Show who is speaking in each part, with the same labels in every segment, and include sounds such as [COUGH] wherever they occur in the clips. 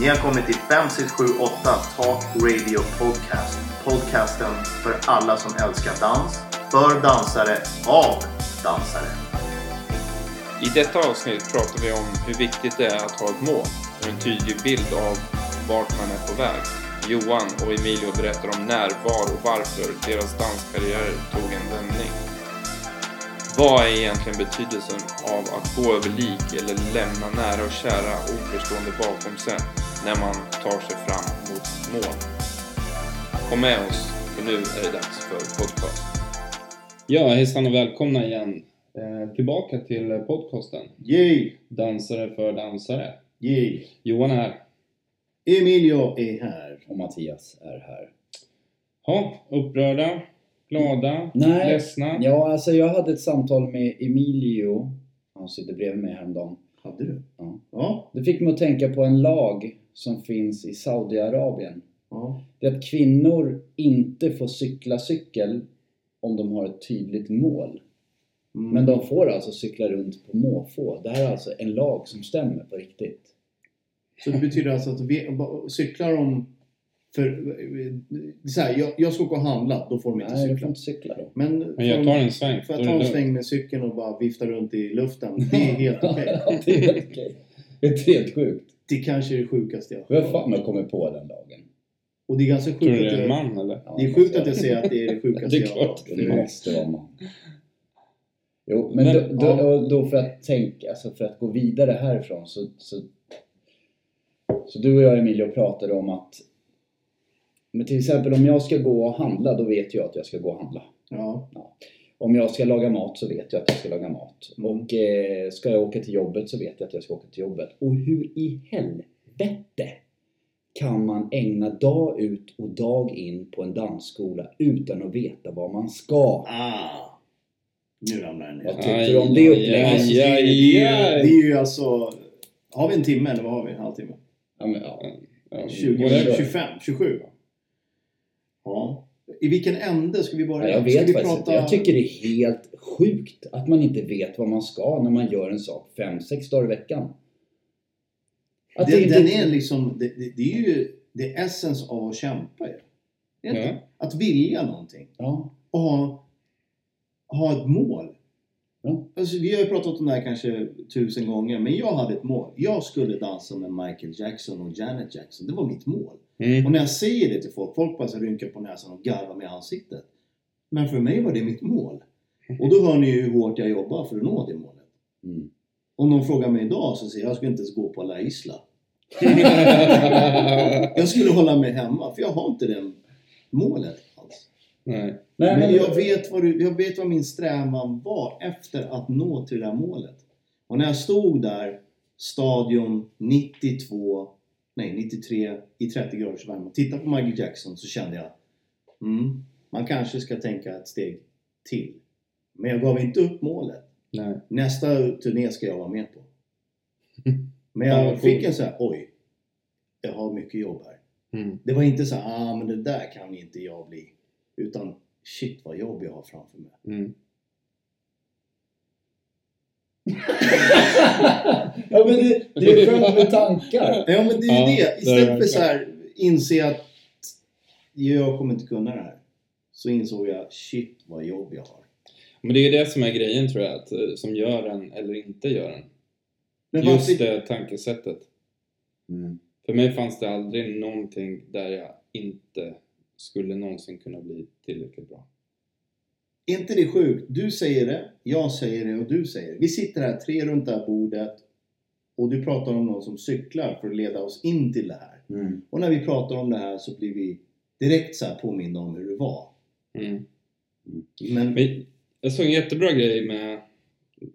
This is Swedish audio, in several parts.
Speaker 1: Ni har kommit till 5678 Talk Radio Podcast. Podcasten för alla som älskar dans, för dansare, av dansare.
Speaker 2: I detta avsnitt pratar vi om hur viktigt det är att ha ett mål och en tydlig bild av vart man är på väg. Johan och Emilio berättar om när, var och varför deras danskarriärer tog en vändning. Vad är egentligen betydelsen av att gå över lik eller lämna nära och kära oförstående bakom sig när man tar sig fram mot sitt mål? Kom med oss, för nu är det dags för podcast. Ja, hejsan och välkomna igen eh, tillbaka till podcasten.
Speaker 1: Yay!
Speaker 2: Dansare för dansare.
Speaker 1: Yay!
Speaker 2: Johan är här.
Speaker 1: Emilio är här.
Speaker 3: och Mattias är här.
Speaker 2: Ja, upprörda, glada,
Speaker 3: Nej,
Speaker 2: ledsna.
Speaker 3: Ja, alltså jag hade ett samtal med Emilio, han sitter bredvid mig häromdagen.
Speaker 1: Hade du?
Speaker 3: Ja.
Speaker 1: Ja.
Speaker 3: Det fick mig att tänka på en lag som finns i Saudiarabien.
Speaker 1: ja.
Speaker 3: Det är att kvinnor inte får cykla cykel om de har ett tydligt mål.
Speaker 1: Mm.
Speaker 3: Men de får alltså cykla runt på måfå. Det här är alltså en lag som stämmer på riktigt.
Speaker 4: Så det betyder alltså att vi, cyklar de för... Så här, jag, jag ska åka och handla, då får de inte
Speaker 3: Nej, du
Speaker 4: cykla.
Speaker 3: inte cykla då.
Speaker 4: Men,
Speaker 2: Men jag tar en sväng.
Speaker 4: Får jag ta en sväng med cykeln och bara vifta runt i luften? Det är helt [LAUGHS] okej.
Speaker 3: Det är helt okej. Det är helt sjukt.
Speaker 4: Det kanske är det sjukaste jag
Speaker 3: Vem
Speaker 4: har
Speaker 3: fan har kommit på den lagen?
Speaker 4: Och det är ganska
Speaker 2: Tror
Speaker 4: sjukt
Speaker 2: du
Speaker 4: att
Speaker 2: det är en man eller?
Speaker 3: Ja,
Speaker 4: det är sjukt att jag säger att det är det sjukaste [LAUGHS]
Speaker 2: Det är
Speaker 4: jag har
Speaker 2: klart.
Speaker 4: hört.
Speaker 3: Det måste vara man. Jo, men,
Speaker 2: Men,
Speaker 3: då, då, då för att tänka, alltså för att gå vidare härifrån så, så, så du och jag Emilio pratade om att men till exempel om jag ska gå och handla, då vet jag att jag ska gå och handla.
Speaker 4: Ja.
Speaker 3: Om jag ska laga mat så vet jag att jag ska laga mat.
Speaker 4: Mm.
Speaker 3: Och eh, ska jag åka till jobbet så vet jag att jag ska åka till jobbet. Och hur i helvete kan man ägna dag ut och dag in på en dansskola utan att veta vad man ska?
Speaker 4: Ah! Nu ramlar den ner.
Speaker 3: Vad tycker du om det upplägget?
Speaker 4: Det, är- ju alltså... Har vi en timme eller vad har vi? En halvtimme?
Speaker 3: Ja, men, ja.
Speaker 2: Ja,
Speaker 4: 20,
Speaker 2: whatever.
Speaker 4: 25, 27? Ja. I vilken ände ska vi börja?
Speaker 3: Ja, jag
Speaker 4: ska
Speaker 3: vet
Speaker 4: vi
Speaker 3: faktiskt inte. Jag tycker det är helt sjukt att man inte vet vad man ska när man gör en sak fem, sex dagar i veckan. Att
Speaker 4: Den,
Speaker 3: det
Speaker 4: den är liksom, det, det, det är ju det är essence av att kämpa ju. Det?
Speaker 2: Ja.
Speaker 4: Att vilja någonting.
Speaker 3: Ja,
Speaker 4: Och ha, ha ett mål.
Speaker 3: Ja.
Speaker 4: Alltså, vi har ju pratat om det här kanske tusen gånger, men jag hade ett mål. Jag skulle dansa med Michael Jackson och Janet Jackson. Det var mitt mål.
Speaker 2: Mm.
Speaker 4: Och när jag säger det till folk, folk bara så rynkar på näsan och garvar med ansiktet. Men för mig var det mitt mål. Och då hör ni ju hur hårt jag jobbar för att nå det målet.
Speaker 3: mm.
Speaker 4: Om någon frågar mig idag så säger jag, jag skulle inte ens gå på La Isla. [LAUGHS] Jag skulle hålla mig hemma, för jag har inte det målet.
Speaker 2: Nej.
Speaker 3: Nej,
Speaker 4: Men jag vet, vad du, jag vet vad min strävan var efter att nå till det där målet. Och när jag stod där, stadion 92, nej 93 i 30 graders värme och tittade på Michael Jackson så kände jag mm, man kanske ska tänka ett steg till. Men jag gav inte upp målet.
Speaker 2: Nej.
Speaker 4: Nästa turné ska jag vara med på. [LAUGHS] Men
Speaker 2: Ja,
Speaker 4: jag fick en så här, oj, jag har mycket jobb här.
Speaker 2: Mm.
Speaker 4: Det var inte så här, ah men det där kan inte jag bli. Utan shit vad jobb jag har framför mig.
Speaker 2: Mm. [LAUGHS]
Speaker 3: ja men det, det är skönt med tankar.
Speaker 4: Ja men det är
Speaker 2: Ja,
Speaker 4: ju det. Istället
Speaker 2: det
Speaker 4: för så här inse att jag kommer inte kunna det här. Så insåg jag, shit vad jobb jag har.
Speaker 2: Men det är ju det som är grejen tror jag, att, eh, som gör en eller inte gör en.
Speaker 4: Men
Speaker 2: Just
Speaker 4: varför,
Speaker 2: det tankesättet.
Speaker 3: Mm.
Speaker 2: För mig fanns det aldrig någonting där jag inte skulle någonsin kunna bli tillräckligt bra.
Speaker 4: är inte det sjukt? Du säger det, jag säger det och du säger det. Vi sitter här tre runt det här bordet och du pratar om någon som cyklar för att leda oss in till det här.
Speaker 3: Mm.
Speaker 4: Och när vi pratar om det här så blir vi direkt så här påminna om hur det var.
Speaker 2: Mm.
Speaker 4: Men,
Speaker 2: Men jag såg en jättebra grej med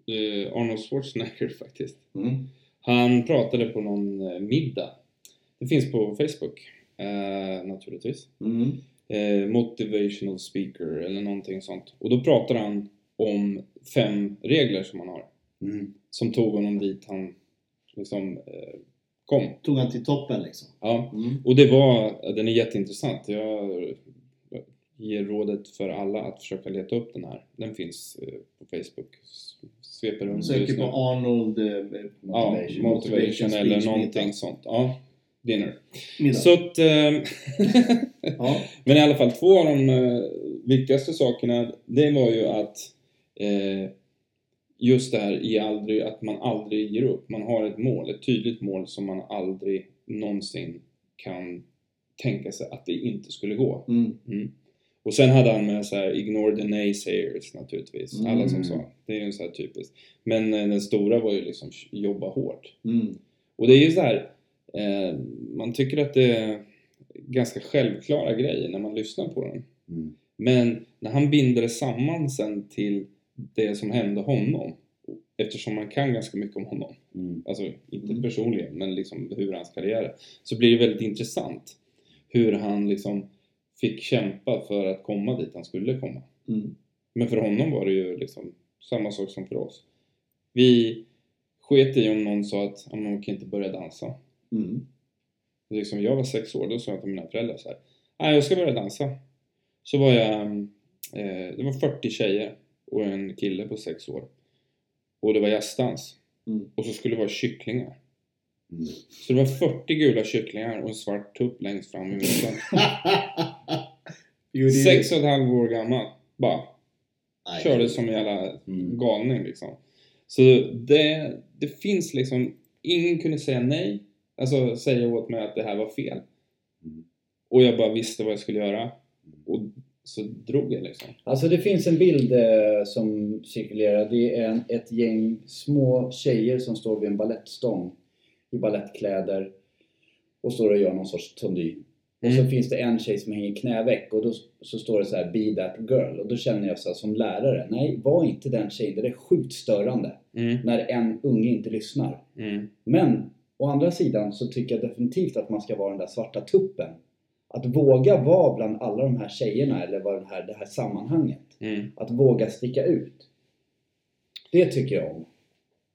Speaker 2: eh, Arnold Schwarzenegger [LAUGHS] faktiskt.
Speaker 4: mm,
Speaker 2: Han pratade på någon eh, middag. Det finns på Facebook eh, naturligtvis.
Speaker 4: mm,
Speaker 2: Eh, motivational speaker eller någonting sånt. Och då pratar han om fem regler som han har.
Speaker 3: Mm.
Speaker 2: Som tog honom dit han liksom eh, kom.
Speaker 4: tog han till toppen liksom.
Speaker 2: Ja.
Speaker 4: Mm.
Speaker 2: Och det var, den är jätteintressant. Jag ger rådet för alla att försöka leta upp den här. Den finns eh, på Facebook. Sveper runt
Speaker 4: Söker på. Arnold eh,
Speaker 2: Ja,
Speaker 3: Motivation.
Speaker 2: motivation, eller någonting sånt. Ja. Dinner.
Speaker 4: Middag.
Speaker 2: Så att, ehm,
Speaker 4: Ja. [LAUGHS]
Speaker 2: Men i alla fall, två av de eh, viktigaste sakerna, det var ju att eh, just det här i aldrig, att man aldrig ger upp. Man har ett mål, ett tydligt mål som man aldrig någonsin kan tänka sig att det inte skulle gå.
Speaker 4: Mm.
Speaker 2: Mm. Och sen hade han med så här, ignore the naysayers naturligtvis.
Speaker 4: Mm.
Speaker 2: Alla som sa. Det är ju så här typiskt. Men eh, den stora var ju liksom jobba hårt.
Speaker 4: Mm.
Speaker 2: Och det är ju så här, eh, man tycker att det är ganska självklara grejer när man lyssnar på den.
Speaker 3: Mm.
Speaker 2: Men när han binder det samman sen till det som hände honom, eftersom man kan ganska mycket om honom,
Speaker 3: Mm.
Speaker 2: alltså inte
Speaker 4: Mm.
Speaker 2: personligen, men liksom hur hans karriär är, så blir det väldigt intressant hur han liksom fick kämpa för att komma dit han skulle komma.
Speaker 4: Mm.
Speaker 2: Men för honom var det ju liksom samma sak som för oss. Vi sket i om någon sa att "Ja, men man kan inte börja dansa.
Speaker 4: Mm.
Speaker 2: Liksom, jag var sex år, då sa jag till mina föräldrar så här. Nej, jag ska börja dansa. Så var jag, eh, det var 40 tjejer och en kille på sex år. Och det var jazzdans.
Speaker 4: Mm.
Speaker 2: Och så skulle det vara kycklingar.
Speaker 3: Mm.
Speaker 2: Så det var 40 gula kycklingar och en svart tupp längst fram i mitten. [LAUGHS] Sex och ett halvt år gammal. Bara
Speaker 4: Nej.
Speaker 2: körde som en jävla
Speaker 3: Mm.
Speaker 2: galning liksom. Så det, det finns liksom, ingen kunde säga nej. Alltså säga åt mig att det här var fel.
Speaker 3: Mm.
Speaker 2: Och jag bara visste vad jag skulle göra. Och så drog jag liksom.
Speaker 3: Alltså det finns en bild eh, som cirkulerar. Det är en, ett gäng små tjejer som står vid en ballettstång i ballettkläder och står och gör någon sorts tondy. Och så
Speaker 2: Mm.
Speaker 3: finns det en tjej som hänger knäveck och då så står det så här Be that girl. Och då känner jag så här, som lärare, nej var inte den tjejen. Det är sjukt störande
Speaker 2: Mm,
Speaker 3: när en unge inte lyssnar.
Speaker 2: mm,
Speaker 3: Men å andra sidan så tycker jag definitivt att man ska vara den där svarta tuppen. Att våga vara bland alla de här tjejerna eller vara det här, det här sammanhanget.
Speaker 2: mm.
Speaker 3: Att våga sticka ut. Det tycker jag om.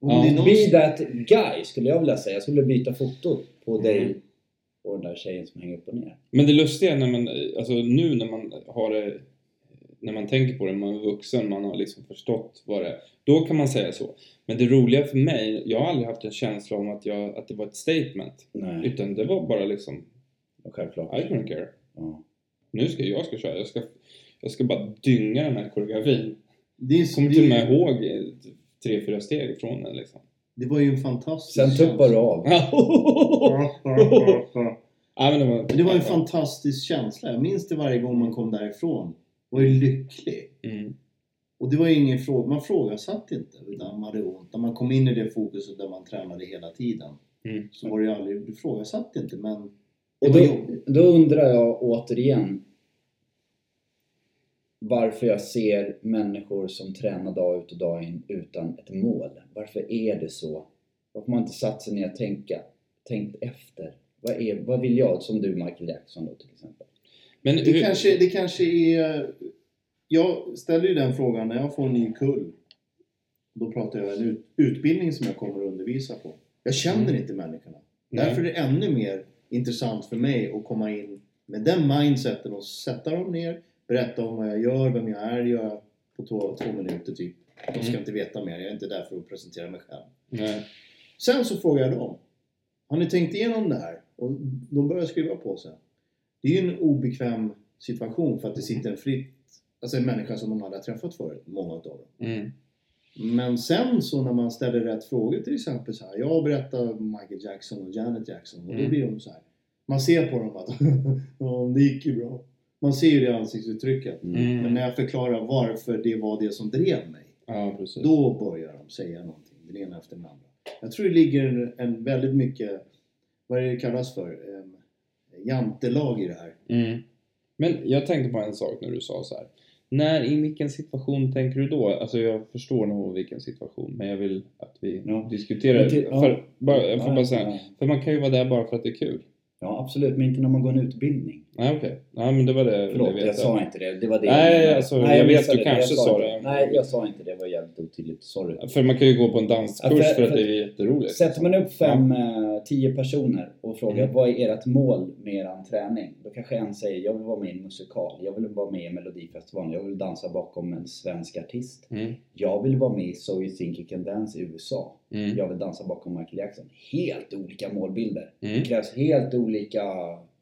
Speaker 2: Ja.
Speaker 4: någon
Speaker 3: Be that guy skulle jag vilja säga. Jag skulle byta foto på
Speaker 2: Mm.
Speaker 3: dig och den där tjejen som hänger upp och ner.
Speaker 2: Men det lustiga är när man, alltså nu när man har det, när man tänker på det, man är vuxen, man har liksom förstått vad det är. Då kan man säga så. Men det roliga för mig, jag har aldrig haft en känsla om att, jag, att det var ett statement.
Speaker 3: Nej,
Speaker 2: Utan det var bara liksom,
Speaker 3: självklart.
Speaker 2: I don't care.
Speaker 3: Ja.
Speaker 2: Nu ska jag ska köra, jag ska, jag ska bara dynga den här koreografin.
Speaker 4: det, är,
Speaker 2: kommer till och med ihåg tre, fyra steg ifrån den liksom.
Speaker 4: det var ju en fantastisk
Speaker 3: Sen tuppar du av. [LAUGHS]
Speaker 2: ja, men det, var,
Speaker 4: Men Det var en fantastisk känsla. Jag minns det varje gång man kom därifrån. Var ju lycklig.
Speaker 2: Mm,
Speaker 4: Och det var ju ingen fråga, man frågasatte inte. Utan man hade ont. När man kom in i det fokuset där man tränade hela tiden.
Speaker 2: mm,
Speaker 4: Så var det ju aldrig, du frågasatte inte men
Speaker 3: Och då, då undrar jag återigen varför jag ser människor som tränar dag ut och dag in utan ett mål. Varför är det så? Varför man inte satt sig ner och tänka, tänkt efter? Vad, är, vad vill jag? Som du Michael Jackson då till exempel.
Speaker 2: Men
Speaker 4: Det
Speaker 2: hur,
Speaker 4: kanske, det kanske är... Jag ställer ju den frågan när jag får en ny kull. Då pratar jag om en ut, utbildning som jag kommer att undervisa på. Jag känner
Speaker 2: Mm.
Speaker 4: inte människorna.
Speaker 2: Nej.
Speaker 4: Därför är det ännu mer intressant för mig att komma in med den mindseten och sätta dem ner, berätta om vad jag gör, vem jag är, gör jag på två, två minuter typ. De ska
Speaker 2: Mm.
Speaker 4: inte veta mer, jag är inte där för att presentera mig själv.
Speaker 2: Nej.
Speaker 4: Sen så frågar jag dem. Har ni tänkt igenom det här? Och de börjar skriva på sig. Det är ju en obekväm situation för att det sitter en fritt, alltså en människa som de aldrig har träffat förut, många av dem.
Speaker 2: Mm,
Speaker 4: Men sen så när man ställer rätt frågor till exempel så här. Jag berättar Michael Jackson och Janet Jackson och då
Speaker 2: Mm.
Speaker 4: blir de så här. Man ser på dem att [LAUGHS] ja, det gick ju bra. Man ser ju det ansiktsuttrycket.
Speaker 2: mm.
Speaker 4: Men när jag förklarar varför det var det som drev mig.
Speaker 2: Ja.
Speaker 4: Då börjar de säga någonting, den ena efter den andra. Jag tror det ligger en, en väldigt mycket, vad är det kallas för, um, jantelag i det här.
Speaker 2: Mm. Men jag tänkte på en sak när du sa så här. När, i vilken situation tänker du då? Alltså jag förstår nog vilken situation, men jag vill att vi
Speaker 3: Ja.
Speaker 2: diskuterar.
Speaker 3: Till- ja.
Speaker 2: för, bara, jag får
Speaker 3: Ja,
Speaker 2: bara säga, för man kan ju vara där bara för att det är kul.
Speaker 3: Ja, absolut. Men inte när man går en utbildning.
Speaker 2: Nej, okej. Ja, men det var det jag
Speaker 3: Förlåt,
Speaker 2: veta.
Speaker 3: jag sa inte det. Det var det
Speaker 2: Nej, alltså, jag vet,
Speaker 3: missade
Speaker 2: du
Speaker 3: det.
Speaker 2: kanske
Speaker 3: Jag
Speaker 2: sa
Speaker 3: inte.
Speaker 2: det.
Speaker 3: Nej, jag sa inte det. Det var jävligt otydligt. Sorry.
Speaker 2: För man kan ju gå på en danskurs
Speaker 3: Ja, för-
Speaker 2: för, att
Speaker 3: för-
Speaker 2: det är jätteroligt.
Speaker 3: Sätter man upp fem, eh, tio personer och frågar
Speaker 2: Mm.
Speaker 3: vad är ert mål med eran träning? Då kanske en säger jag vill vara med i en musikal, jag vill vara med i Melodifestivalen, jag vill dansa bakom en svensk artist.
Speaker 2: Mm.
Speaker 3: Jag vill vara med i So You Think You Can Dance i USA.
Speaker 2: Mm.
Speaker 3: Jag vill dansa bakom Michael Jackson. Helt olika målbilder.
Speaker 2: Mm.
Speaker 3: Det krävs helt olika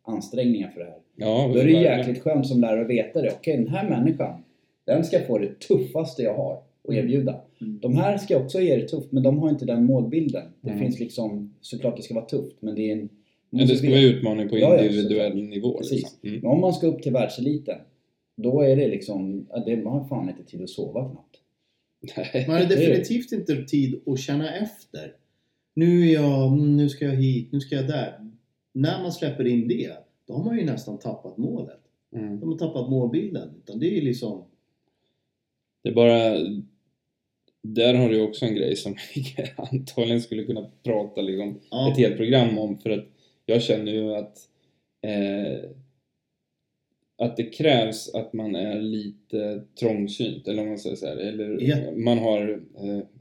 Speaker 3: ansträngningar för det här.
Speaker 2: Ja,
Speaker 3: Då är det jäkligt skönt som lärare att veta det. Okej, den här människan, den ska få det tuffaste jag har att erbjuda.
Speaker 4: Mm.
Speaker 3: De här ska också ge det tufft, men de har inte den målbilden. Det
Speaker 2: Mm.
Speaker 3: finns liksom, såklart det ska vara tufft, men det är en...
Speaker 2: Men det ska vara utmaning på
Speaker 3: Ja, ja,
Speaker 2: individuell
Speaker 3: såklart.
Speaker 2: nivå.
Speaker 3: Precis.
Speaker 2: Liksom. Mm.
Speaker 3: Men om man ska upp till världseliten, då är det liksom, ja, det, man har fan inte tid att sova knappt.
Speaker 4: Man har definitivt inte tid att känna efter. Nu är jag, mm, nu ska jag hit, nu ska jag där. När man släpper in det, då har man ju nästan tappat målet.
Speaker 2: Mm.
Speaker 4: De har tappat målbilden. Utan det är ju liksom...
Speaker 2: Det är bara... Där har du också en grej som vi [LAUGHS] antagligen skulle kunna prata liksom
Speaker 4: Ja,
Speaker 2: ett helt program om för att jag känner ju att eh, att det krävs att man är lite trångsynt eller om man säger så här, eller
Speaker 4: Ja.
Speaker 2: man har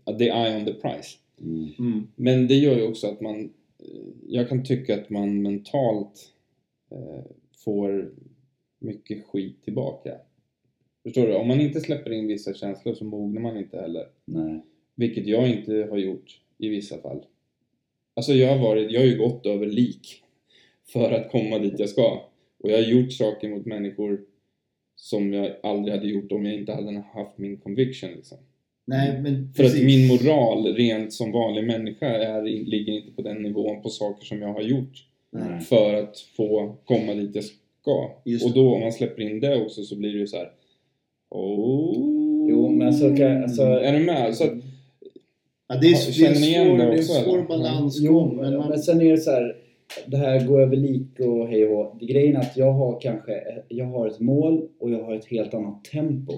Speaker 2: eh, the eye on the price.
Speaker 4: mm,
Speaker 2: Men det gör ju också att man eh, jag kan tycka att man mentalt eh, får mycket skit tillbaka. Förstår du? Om man inte släpper in vissa känslor så mognar man inte heller.
Speaker 3: Nej.
Speaker 2: Vilket jag inte har gjort i vissa fall. Alltså jag har varit, jag har ju gått över lik för att komma dit jag ska. Och jag har gjort saker mot människor som jag aldrig hade gjort om jag inte hade haft min conviction liksom.
Speaker 4: nej, men
Speaker 2: För att
Speaker 4: precis.
Speaker 2: min moral rent som vanlig människa är, ligger inte på den nivån på saker som jag har gjort
Speaker 3: Nej.
Speaker 2: för att få komma dit jag ska.
Speaker 4: Just
Speaker 2: och då om man släpper in det också så blir det ju så här. Oh.
Speaker 3: Jo, men så kan- alltså-
Speaker 2: Är du med? Så att,
Speaker 4: Ja, det är, det är, svår,
Speaker 2: det
Speaker 4: det är en svår balansgång.
Speaker 3: Jo,
Speaker 4: men
Speaker 3: men,
Speaker 4: man,
Speaker 3: sen är det så här. Det här går över lik och hej och. Det Grejen är att jag har kanske jag har ett mål och jag har ett helt annat tempo.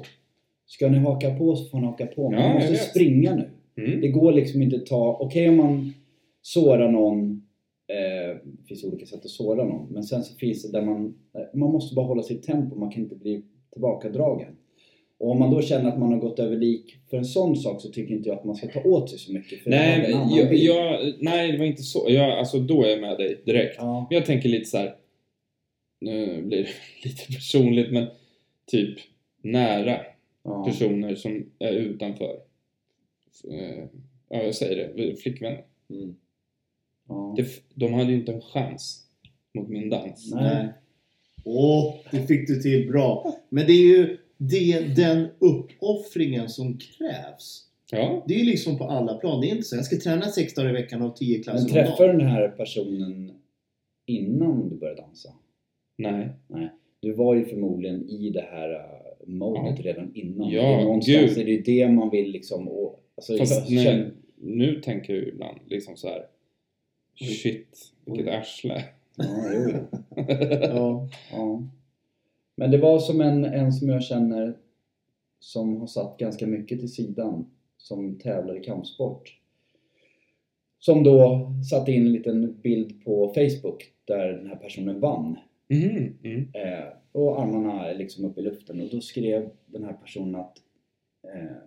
Speaker 3: Ska ni haka på så får ni haka på. Men
Speaker 2: Ja,
Speaker 3: man måste springa nu.
Speaker 2: mm.
Speaker 3: Det går liksom inte att ta... Okej om man sårar någon. Eh, det finns olika sätt att såra någon. Men sen så finns det där man... Man måste bara hålla sitt tempo. Man kan inte bli tillbakadragen. Och om man då känner att man har gått över lik för en sån sak så tycker inte jag att man ska ta åt sig så mycket. För
Speaker 2: Nej, jag, jag, nej, det var inte så. Jag, alltså, då är jag med dig direkt.
Speaker 3: Ja.
Speaker 2: Men jag tänker lite så här. Nu blir det [LAUGHS] lite personligt, men typ nära
Speaker 3: Ja.
Speaker 2: personer som är utanför. Eh, Ja, jag säger det. Flickvänner.
Speaker 4: mm,
Speaker 3: Ja.
Speaker 2: Det, de hade ju inte en chans mot min dans.
Speaker 3: Nej.
Speaker 4: Åh, det fick du till bra. Men det är ju det, den uppoffringen som krävs.
Speaker 2: Ja.
Speaker 4: Det är liksom på alla plan. Det är inte så jag ska träna sex dagar i veckan och tio
Speaker 3: Men
Speaker 4: klasser om
Speaker 3: träffar du den här personen innan du började dansa?
Speaker 2: Nej.
Speaker 3: Du var ju förmodligen i det här uh, modet redan innan.
Speaker 2: Ja,
Speaker 3: Det är någonstans
Speaker 2: gud.
Speaker 3: är det ju det man vill liksom... Och, alltså,
Speaker 2: Fast
Speaker 3: jag
Speaker 2: nej,
Speaker 3: känner-
Speaker 2: nu tänker jag ibland liksom så här. Shit, vilket
Speaker 3: Oj.
Speaker 2: arsle.
Speaker 3: Ja, jo. [LAUGHS]
Speaker 4: Ja.
Speaker 3: Ja. Men det var som en, en som jag känner som har satt ganska mycket till sidan som tävlar i kampsport. Som då satte in en liten bild på Facebook där den här personen vann.
Speaker 2: Mhm, mm.
Speaker 3: Eh, och armarna är liksom uppe i luften och då skrev den här personen att eh,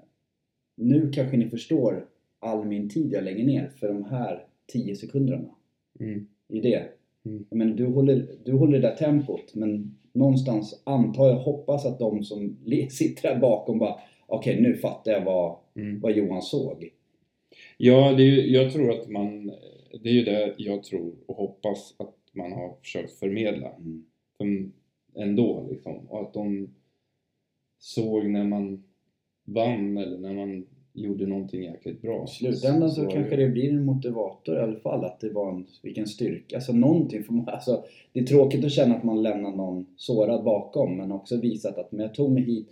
Speaker 3: Nu kanske ni förstår all min tid jag lägger ner för de här 10 sekunderna.
Speaker 2: Mm.
Speaker 3: I det.
Speaker 2: Mm.
Speaker 3: Jag menar, du, håller, du håller det där tempot men någonstans antar jag, hoppas att de som [LAUGHS] sitter där bakom bara Okej, nu fattar jag vad,
Speaker 2: Mm.
Speaker 3: vad Johan såg.
Speaker 2: Ja, det är jag tror att man... Det är ju det jag tror och hoppas att man har försökt förmedla.
Speaker 3: Mm.
Speaker 2: Ändå liksom. Och att de såg när man vann eller när man gjorde någonting jäkligt bra.
Speaker 3: I slutändan så
Speaker 2: var
Speaker 3: kanske
Speaker 2: det-
Speaker 3: blir en motivator i alla fall att det var en, vilken styrka, alltså någonting får man, alltså det är tråkigt att känna att man lämnar någon sårad bakom men också visat att men jag tog mig hit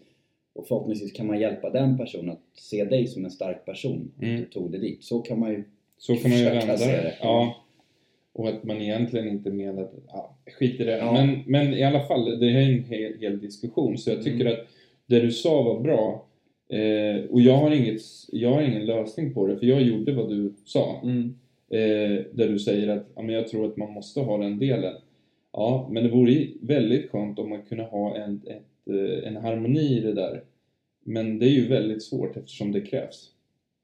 Speaker 3: och förhoppningsvis kan man hjälpa den personen att se dig som en stark person.
Speaker 2: Mm.
Speaker 3: Du tog dig dit. Så kan man ju
Speaker 2: Så kan man ju vända det. Ja. Och att man egentligen inte menar att, ja, skit i det.
Speaker 3: Ja.
Speaker 2: Men, men i alla fall, det här är en hel, hel diskussion. Så jag tycker
Speaker 3: Mm.
Speaker 2: att det du sa var bra. Eh, och jag har, inget, jag har ingen lösning på det, för jag gjorde vad du sa.
Speaker 4: Mm.
Speaker 2: Eh, där du säger att ja, men jag tror att man måste ha den delen. Ja, men det vore väldigt skönt om man kunde ha en, ett, eh, en harmoni i det där. Men det är ju väldigt svårt eftersom det krävs.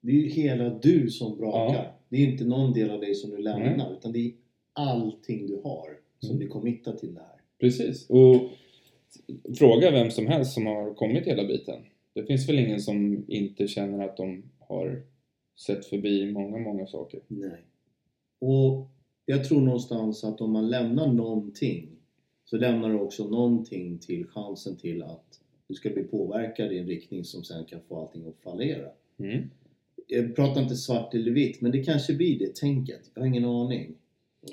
Speaker 4: Det är ju hela du som brakar.
Speaker 2: Ja.
Speaker 4: Det är inte någon del av dig som du lämnar
Speaker 2: Nej.
Speaker 4: utan det är allting du har som
Speaker 2: Mm.
Speaker 4: du committar till det här.
Speaker 2: Precis. Och fråga vem som helst som har kommit hela biten. Det finns väl ingen som inte känner att de har sett förbi många, många saker.
Speaker 4: Nej. Och jag tror någonstans att om man lämnar någonting så lämnar du också någonting till chansen till att du ska bli påverkad i en riktning som sen kan få allting att fallera.
Speaker 2: Mm.
Speaker 4: Jag pratar inte svart eller vitt men det kanske blir det tänket. Jag har ingen aning.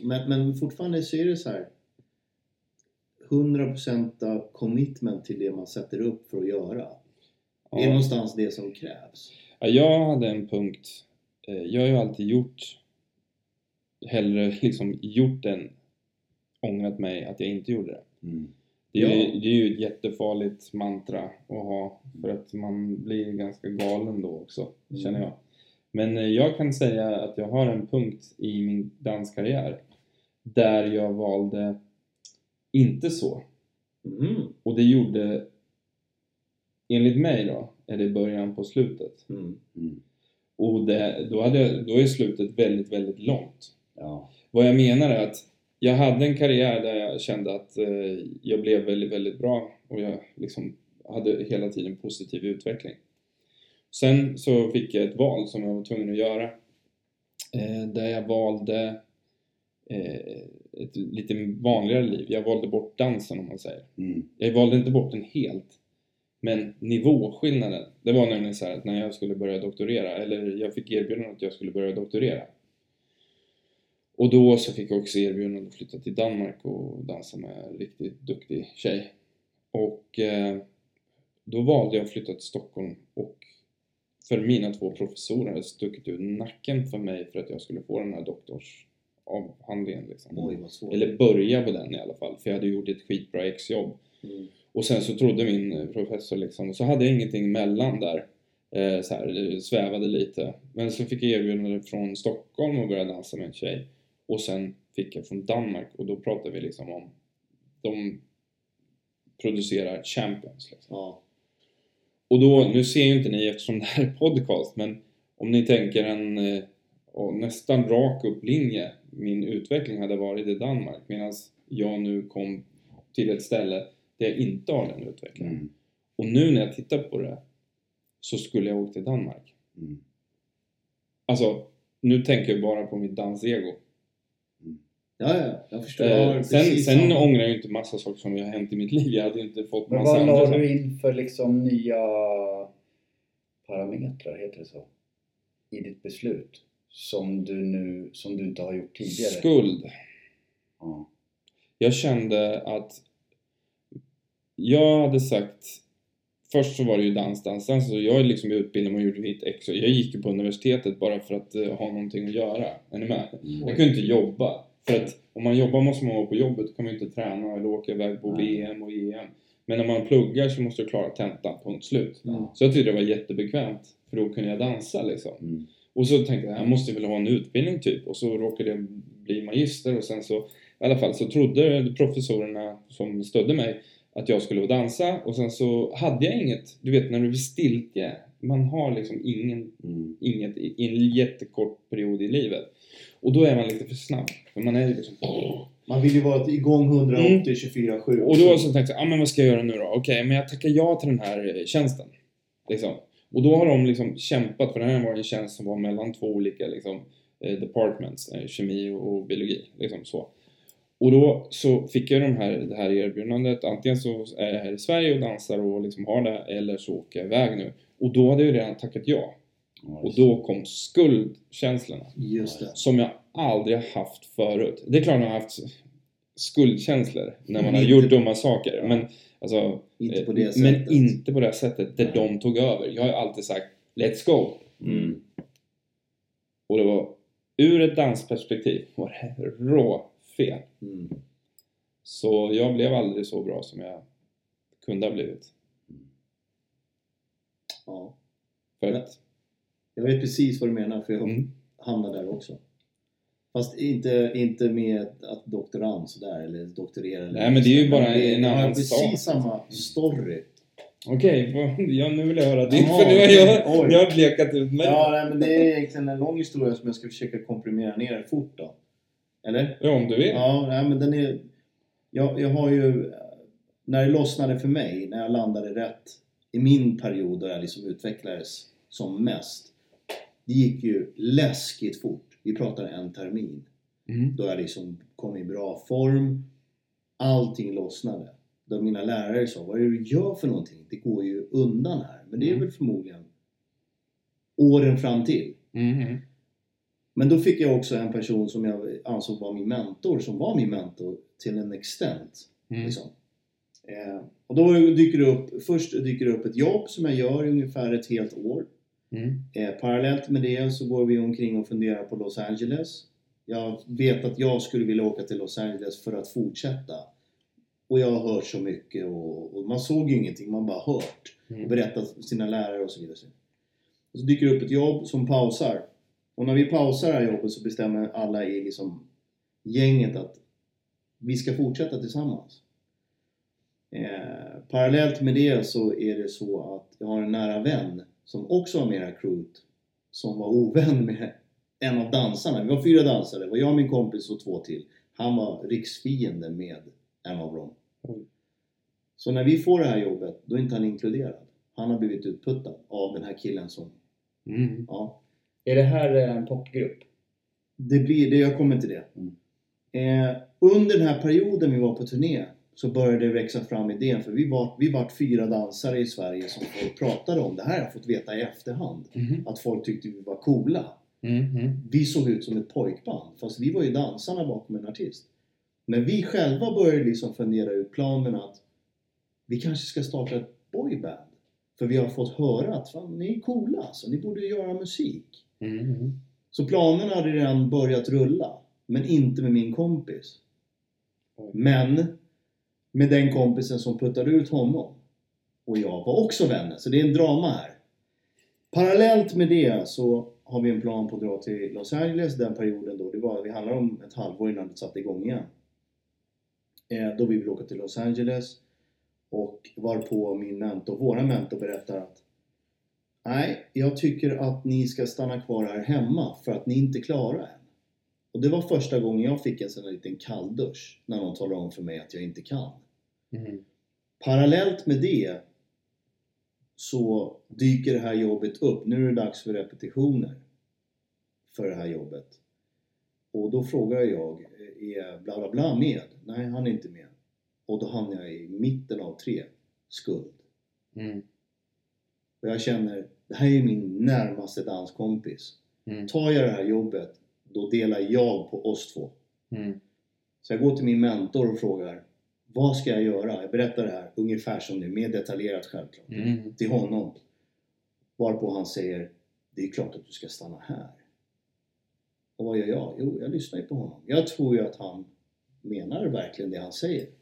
Speaker 4: Men, men fortfarande så är det så här 100% av commitment till det man sätter upp för att göra. Det är
Speaker 2: Ja.
Speaker 4: någonstans det som krävs.
Speaker 2: Ja, jag hade en punkt. eh, Jag har ju alltid gjort hellre liksom gjort än ångrat mig att jag inte gjorde det.
Speaker 3: Mm.
Speaker 2: Det är, ju,
Speaker 4: Ja.
Speaker 2: det är ju ett jättefarligt mantra att ha för att man blir ganska galen då också,
Speaker 3: Mm.
Speaker 2: känner jag. Men eh, jag kan säga att jag har en punkt i min danskarriär där jag valde inte så.
Speaker 4: Mm.
Speaker 2: Och det gjorde, enligt mig då, är det början på slutet.
Speaker 4: Mm.
Speaker 3: Mm.
Speaker 2: Och det, då, hade, då är slutet väldigt, väldigt långt.
Speaker 3: Ja.
Speaker 2: Vad jag menar är att jag hade en karriär där jag kände att eh, jag blev väldigt, väldigt bra och jag liksom hade hela tiden positiv utveckling. Sen så fick jag ett val som jag var tvungen att göra. Eh, där jag valde eh, ett lite vanligare liv. Jag valde bort dansen om man säger.
Speaker 3: Mm.
Speaker 2: Jag valde inte bort den helt. Men nivåskillnaden, det var nämligen så här att när jag skulle börja doktorera, eller jag fick erbjudande att jag skulle börja doktorera. Och då så fick jag också erbjudande att flytta till Danmark och dansa med en riktigt duktig tjej. Och eh, då valde jag att flytta till Stockholm och för mina två professorer hade stuckit ut nacken för mig för att jag skulle få den här doktorsavhandlingen liksom.
Speaker 4: Oj.
Speaker 2: Eller börja på den i alla fall, för jag hade gjort ett skitbra exjobb.
Speaker 4: Mm.
Speaker 2: Och sen så trodde min eh, professor liksom, och så hade jag ingenting mellan där. Eh, så här, det svävade lite. Men så fick jag erbjudande från Stockholm och börja dansa med en tjej. Och sen fick jag från Danmark och då pratar vi liksom om, de producerar champions. Liksom.
Speaker 4: Ja.
Speaker 2: Och då, nu ser ju inte ni eftersom det här är podcast, men om ni tänker en eh, nästan rak upp linje min utveckling hade varit i Danmark medan jag nu kom till ett ställe där jag inte har den utvecklingen.
Speaker 3: Mm.
Speaker 2: Och nu när jag tittar på det så skulle jag åka till Danmark.
Speaker 3: Mm.
Speaker 2: Alltså, nu tänker jag bara på mitt dansego.
Speaker 4: Ja, ja, jag förstår.
Speaker 2: Eh, sen sen ångrar jag ju inte massa saker som har hänt i mitt liv. Jag hade inte fått
Speaker 3: Men
Speaker 2: massa
Speaker 3: vad
Speaker 2: andra
Speaker 3: la
Speaker 2: saker.
Speaker 3: du in för liksom nya parametrar, heter det så? I ditt beslut? Som du nu, som du inte har gjort tidigare?
Speaker 2: Skuld.
Speaker 3: Ja.
Speaker 2: Jag kände att jag hade sagt Först så var det ju dans, dans, dans. Så jag är liksom utbildad och gjorde mitt extra. Jag gick ju på universitetet bara för att eh, ha någonting att göra. Är ni med?
Speaker 3: Mm.
Speaker 2: Jag kunde inte jobba. För att om man jobbar måste man vara på jobbet. Då kan man ju inte träna eller åka iväg på. VM och EM. Men när man pluggar så måste du klara tentan, punkt slut.
Speaker 4: Ja.
Speaker 2: Så jag tyckte det var jättebekvämt. För då kunde jag dansa liksom.
Speaker 3: Mm.
Speaker 2: Och så tänkte jag, jag måste väl ha en utbildning typ. Och så råkade jag bli magister och sen så, i alla fall så trodde professorerna som stödde mig att jag skulle dansa och sen så hade jag inget, du vet när du blir stiltje, man har liksom ingen,
Speaker 3: Mm.
Speaker 2: inget i en jättekort period i livet. Och då är man lite för snabb. För man är ju liksom...
Speaker 4: Man vill ju vara igång 180, 24, 7.
Speaker 2: Mm. Och då så tänkte jag, ah, men vad ska jag göra nu då? Okej, men jag tackar ja till den här eh, tjänsten. Liksom. Och då har de liksom kämpat, för det här var en tjänst som var mellan två olika liksom, eh, departments, eh, kemi och biologi. Liksom så. Och då så fick jag de här, det här erbjudandet, antingen så är jag här i Sverige och dansar och liksom har det, eller så åker jag iväg nu. Och då hade jag redan tackat ja. Och då kom skuldkänslorna som jag aldrig haft förut. Det är klart man har haft skuldkänslor när man har gjort dumma saker. Men, alltså,
Speaker 4: Inte på
Speaker 2: eh,
Speaker 4: det
Speaker 2: men
Speaker 4: sättet.
Speaker 2: inte på det sättet där
Speaker 4: Nej.
Speaker 2: de tog över. Jag har ju alltid sagt Let's go!
Speaker 3: Mm.
Speaker 2: Och det var ur ett dansperspektiv var det rå fel.
Speaker 4: Mm.
Speaker 2: Så jag blev aldrig så bra som jag kunde ha blivit.
Speaker 4: Ja.
Speaker 2: För att,
Speaker 4: Jag vet precis vad du menar för jag
Speaker 2: mm,
Speaker 4: hamnade där också. Fast inte, inte med att doktorand sådär eller doktorera. eller
Speaker 2: Nej, men det är ju bara
Speaker 4: det
Speaker 2: en annan
Speaker 4: precis
Speaker 2: sak.
Speaker 4: samma story.
Speaker 2: Okej, vad- ja, nu vill jag höra din. För nu har jag, jag blekat ut mig.
Speaker 4: Ja, nej, men det är egentligen en lång historia som jag ska försöka komprimera ner fort då. Eller?
Speaker 2: Ja, om du vill.
Speaker 4: Ja, nej, men den är... Jag, jag har ju... När det lossnade för mig, när jag landade rätt i min period då jag liksom utvecklades som mest. Det gick ju läskigt fort. Vi pratar en termin.
Speaker 2: Mm.
Speaker 4: Då jag liksom kom i bra form. Allting lossnade. Då mina lärare sa, vad är det du gör för någonting? Det går ju undan här. Men det är
Speaker 2: Mm.
Speaker 4: väl förmodligen åren fram till.
Speaker 2: Mhm.
Speaker 4: Men då fick jag också en person som jag ansåg var min mentor, som var min mentor till en extent.
Speaker 2: Mm.
Speaker 4: Liksom. Eh, och då dyker det upp, först dyker det upp ett jobb som jag gör i ungefär ett helt år.
Speaker 2: Mm.
Speaker 4: Eh, parallellt med det så går vi omkring och funderar på Los Angeles. Jag vet att jag skulle vilja åka till Los Angeles för att fortsätta. Och jag har hört så mycket och, och man såg ju ingenting, man bara hört. Och
Speaker 2: Mm.
Speaker 4: berättat för sina lärare och så vidare. Och så dyker det upp ett jobb som pausar. Och när vi pausar det här jobbet så bestämmer alla i liksom gänget att vi ska fortsätta tillsammans. Eh, parallellt med det så är det så att jag har en nära vän som också var med i crewet som var ovän med en av dansarna. Vi var fyra dansare. Det var jag, min kompis och två till. Han var riksfiende med en av dem.
Speaker 2: Oj.
Speaker 4: Så när vi får det här jobbet, då är inte han inkluderad. Han har blivit utputtad av den här killen som,
Speaker 2: Mm.
Speaker 4: ja.
Speaker 3: Är det här eh, en popgrupp?
Speaker 4: Det blir det, jag kommer till det.
Speaker 3: Mm.
Speaker 4: Eh, under den här perioden vi var på turné så började det växa fram idén för vi var, vi var fyra dansare i Sverige som folk pratade om. Det här har jag fått veta i efterhand.
Speaker 2: Mhm.
Speaker 4: Att folk tyckte vi var coola.
Speaker 2: Mhm.
Speaker 4: Vi såg ut som ett pojkband fast vi var ju dansarna bakom en artist. Men vi själva började liksom fundera ut planen att vi kanske ska starta ett boyband. För vi har fått höra att fan, ni är coola alltså, ni borde göra musik.
Speaker 2: Mhm.
Speaker 4: Så planerna hade redan börjat rulla. Men inte med min kompis. Men med den kompisen som puttade ut honom. Och jag var också vänner, så det är en drama här. Parallellt med det så har vi en plan på att dra till Los Angeles den perioden då. Det, var, det handlar om ett halvår innan det satte igång igen. Eh, då vi vill åka till Los Angeles. Och varpå min mentor, våra mentor berättar att Nej, jag tycker att ni ska stanna kvar här hemma för att ni inte klarar än. Och det var första gången jag fick en sån här liten kalldusch när någon talade om för mig att jag inte kan.
Speaker 2: Mhm.
Speaker 4: Parallellt med det så dyker det här jobbet upp. Nu är det dags för repetitioner för det här jobbet. Och då frågar jag, är bla bla bla med? Nej, han är inte med. Och då hamnar jag i mitten av tre, skuld.
Speaker 2: Mm.
Speaker 4: Och jag känner, det här är min närmaste danskompis.
Speaker 2: Mm.
Speaker 4: Tar jag det här jobbet, då delar jag på oss två.
Speaker 2: Mm.
Speaker 4: Så jag går till min mentor och frågar, vad ska jag göra? Jag berättar det här ungefär som det är, mer detaljerat självklart.
Speaker 2: Mm.
Speaker 4: Till honom. Varpå han säger, det är klart att du ska stanna här. Och vad gör jag? Jo, jag lyssnar ju på honom. Jag tror ju att han menar verkligen det han säger.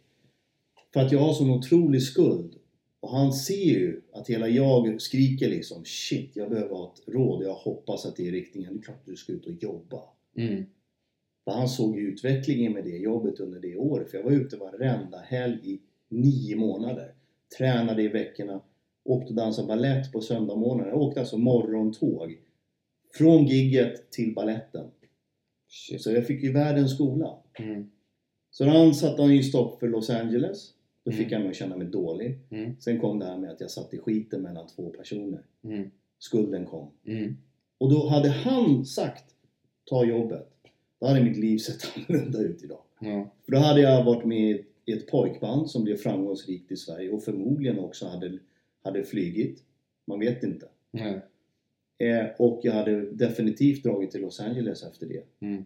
Speaker 4: För att jag har sån otrolig skuld. Och han ser ju att hela jag skriker liksom Shit, jag behöver ha ett råd. Jag hoppas att det är riktningen. Det är klart du ska ut och jobba.
Speaker 2: Mm.
Speaker 4: För han såg ju utvecklingen med det jobbet under det året. För jag var ute varenda helg i nio månader. Tränade i veckorna. Åkte och dansade ballett på söndagmorgnar. Jag åkte alltså morgontåg. Från gigget till balletten.
Speaker 2: Shit.
Speaker 4: Så jag fick ju världens skola.
Speaker 2: Mm.
Speaker 4: Så han satte han ju stopp för Los Angeles. Då fick
Speaker 2: Mm.
Speaker 4: jag mig att känna mig dålig.
Speaker 2: Mm.
Speaker 4: Sen kom det här med att jag satt i skiten mellan två personer.
Speaker 2: Mm.
Speaker 4: Skulden kom.
Speaker 2: Mm.
Speaker 4: Och då hade han sagt ta jobbet. Då hade mitt liv [LAUGHS] sett annorlunda ut idag.
Speaker 2: Ja.
Speaker 4: För då hade jag varit med i ett pojkband som blev framgångsrikt i Sverige och förmodligen också hade, hade flygit. Man vet inte.
Speaker 2: Nej.
Speaker 4: Eh, och jag hade definitivt dragit till Los Angeles efter det.
Speaker 2: Mm.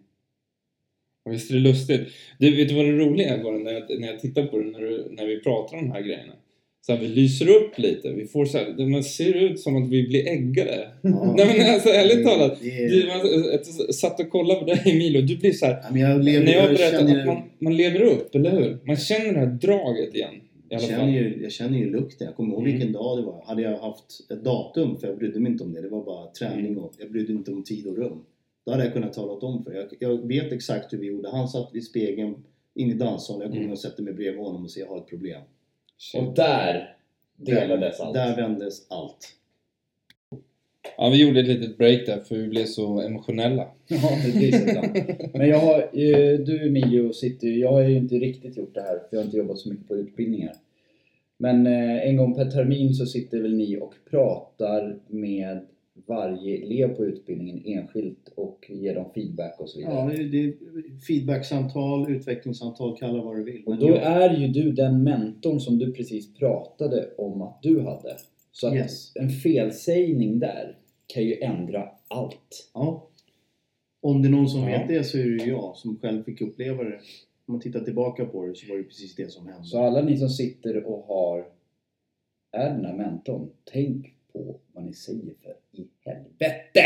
Speaker 2: Visst är det lustigt? Du, vet du vad det roliga är bara när jag, när jag tittar på det när, du, när vi pratar om de här grejerna? Så här, vi lyser upp lite. Vi får så här, man ser ut som att vi blir äggade.
Speaker 4: Ja. [LAUGHS]
Speaker 2: Nej men alltså ärligt talat.
Speaker 4: Det
Speaker 2: Du, man, jag satt och kollade på dig Emilio. Du blir så här.
Speaker 4: Ja, jag lever,
Speaker 2: när jag
Speaker 4: jag
Speaker 2: berättar
Speaker 4: känner,
Speaker 2: att man, man lever upp, eller hur? Man känner det här draget igen.
Speaker 4: Jag, känner ju, jag känner ju lukten. Jag kommer ihåg
Speaker 2: Mm.
Speaker 4: vilken dag det var. Hade jag haft ett datum, för jag brydde mig inte om det. Det var bara träning och jag brydde mig inte om tid och rum. Då hade jag kunnat tala om för dig. Jag, jag vet exakt hur vi gjorde. Han satt vid spegeln in i danssalen. Jag kommer
Speaker 2: Mm.
Speaker 4: och sätter mig bredvid honom och säger jag har ett problem.
Speaker 3: Och där delades allt.
Speaker 4: Där vändes allt.
Speaker 2: Ja, vi gjorde ett litet break där för vi blev så emotionella.
Speaker 3: Ja, det blir så ibland. Men jag har, du Emilio sitter ju- jag har ju inte riktigt gjort det här för jag har inte jobbat så mycket på utbildningar. Men eh, en gång per termin så sitter väl ni och pratar med varje elev på utbildningen enskilt och ger dem feedback och så vidare.
Speaker 4: Ja, det är feedbacksamtal, utvecklingssamtal, kalla vad du vill.
Speaker 3: Och då
Speaker 4: jag-
Speaker 3: är ju du den mentorn som du precis pratade om att du hade. Så att
Speaker 4: Yes.
Speaker 3: en felsägning där kan ju ändra allt.
Speaker 4: Ja. Om det är någon som
Speaker 2: Ja.
Speaker 4: vet det så är det jag som själv fick uppleva det. Om man tittar tillbaka på det så var det precis det som hände.
Speaker 3: Så alla ni som sitter och har är den här mentorn, tänk på vad ni säger för i helvete!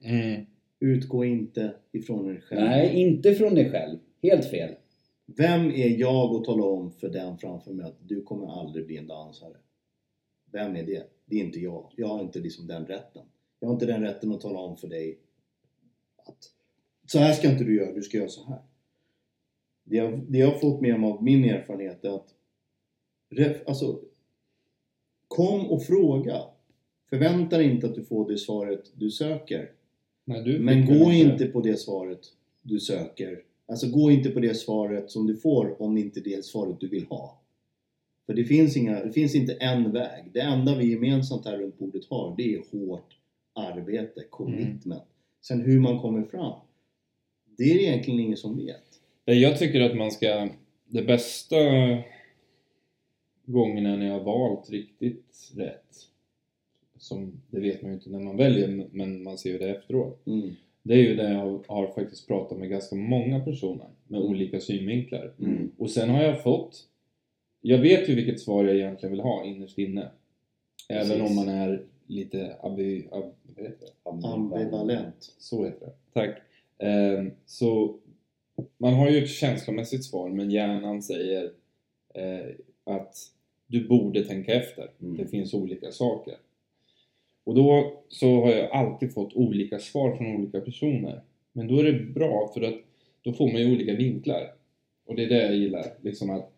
Speaker 2: Mm.
Speaker 4: Utgå inte ifrån er själv.
Speaker 3: Nej, inte från dig själv. Helt fel.
Speaker 4: Vem är jag att tala om för den framför mig att du kommer aldrig bli en dansare? Vem är det? Det är inte jag. Jag har inte liksom den rätten. Jag har inte den rätten att tala om för dig att så här ska inte du göra, du ska göra så här. Det jag, det jag har fått med mig av min erfarenhet är att ref, alltså, kom och fråga. Förvänta dig inte att du får det svaret du söker.
Speaker 2: Nej, du
Speaker 4: Men gå
Speaker 2: väl
Speaker 4: inte på det svaret du söker. Alltså gå inte på det svaret som du får om det inte är det svaret du vill ha. För det finns, inga, det finns inte en väg. Det enda vi gemensamt här runt bordet har, det är hårt arbete, commitment. Sen hur man kommer fram, det är det egentligen ingen som vet.
Speaker 2: Jag tycker att man ska... Det bästa gångerna när jag har valt riktigt rätt, som det vet man ju inte när man väljer, men man ser ju det efteråt.
Speaker 4: Mm.
Speaker 2: Det är ju där jag har faktiskt pratat med ganska många personer med olika synvinklar.
Speaker 4: Mm.
Speaker 2: Och sen har jag fått... Jag vet ju vilket svar jag egentligen vill ha innerst inne. Även
Speaker 3: Precis.
Speaker 2: om man är lite abi, ab, vad heter det?
Speaker 4: Ambivalent.
Speaker 2: Så heter det. Tack. Ehm, så man har ju ett känslomässigt svar men hjärnan säger eh, att du borde tänka efter.
Speaker 3: Mm.
Speaker 2: Det finns olika saker. Och då så har jag alltid fått olika svar från olika personer. Men då är det bra för att då får man ju olika vinklar. Och det är det jag gillar. Liksom att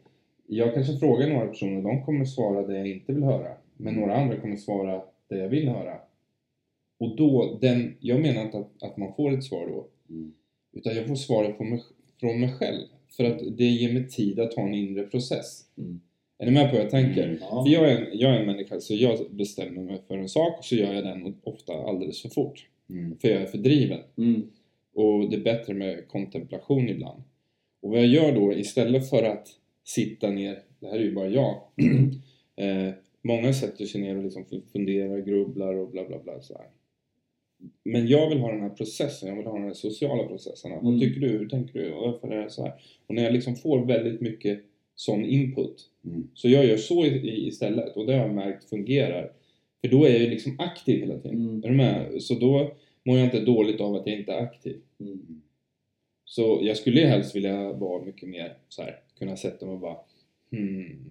Speaker 2: jag kanske frågar några personer, de kommer svara det jag inte vill höra. Men några andra kommer svara det jag vill höra. Och då, den, jag menar inte att, att man får ett svar då.
Speaker 3: Mm.
Speaker 2: Utan jag får svaret från mig, från mig själv. För att det ger mig tid att ha en inre process.
Speaker 4: Mm.
Speaker 2: Är ni med på vad jag tänker?
Speaker 3: Mm.
Speaker 4: Ja.
Speaker 2: För jag är, en, jag är en människa, så jag bestämmer mig för en sak och så gör jag den ofta alldeles för fort.
Speaker 3: Mm.
Speaker 2: För jag är för driven.
Speaker 4: Mm.
Speaker 2: Och det är bättre med kontemplation ibland. Och vad jag gör då, istället för att sitta ner, det här är ju bara jag. [CLEARS THROAT] eh, många sätter sig ner och liksom funderar, grubblar och bla bla bla. Så här. Men jag vill ha den här processen, jag vill ha den här sociala processen.
Speaker 4: Mm.
Speaker 2: Vad tycker du? Hur tänker du? Varför är det så här? Och när jag liksom får väldigt mycket sån input
Speaker 3: Mm.
Speaker 2: så jag gör så istället och det har jag märkt fungerar. För då är jag ju liksom aktiv hela tiden.
Speaker 4: Mm.
Speaker 2: Är du med? Så då mår jag inte dåligt av att jag inte är aktiv.
Speaker 4: Mm.
Speaker 2: Så jag skulle ju helst vilja vara mycket mer så här, kunna sätta mig och bara hmm.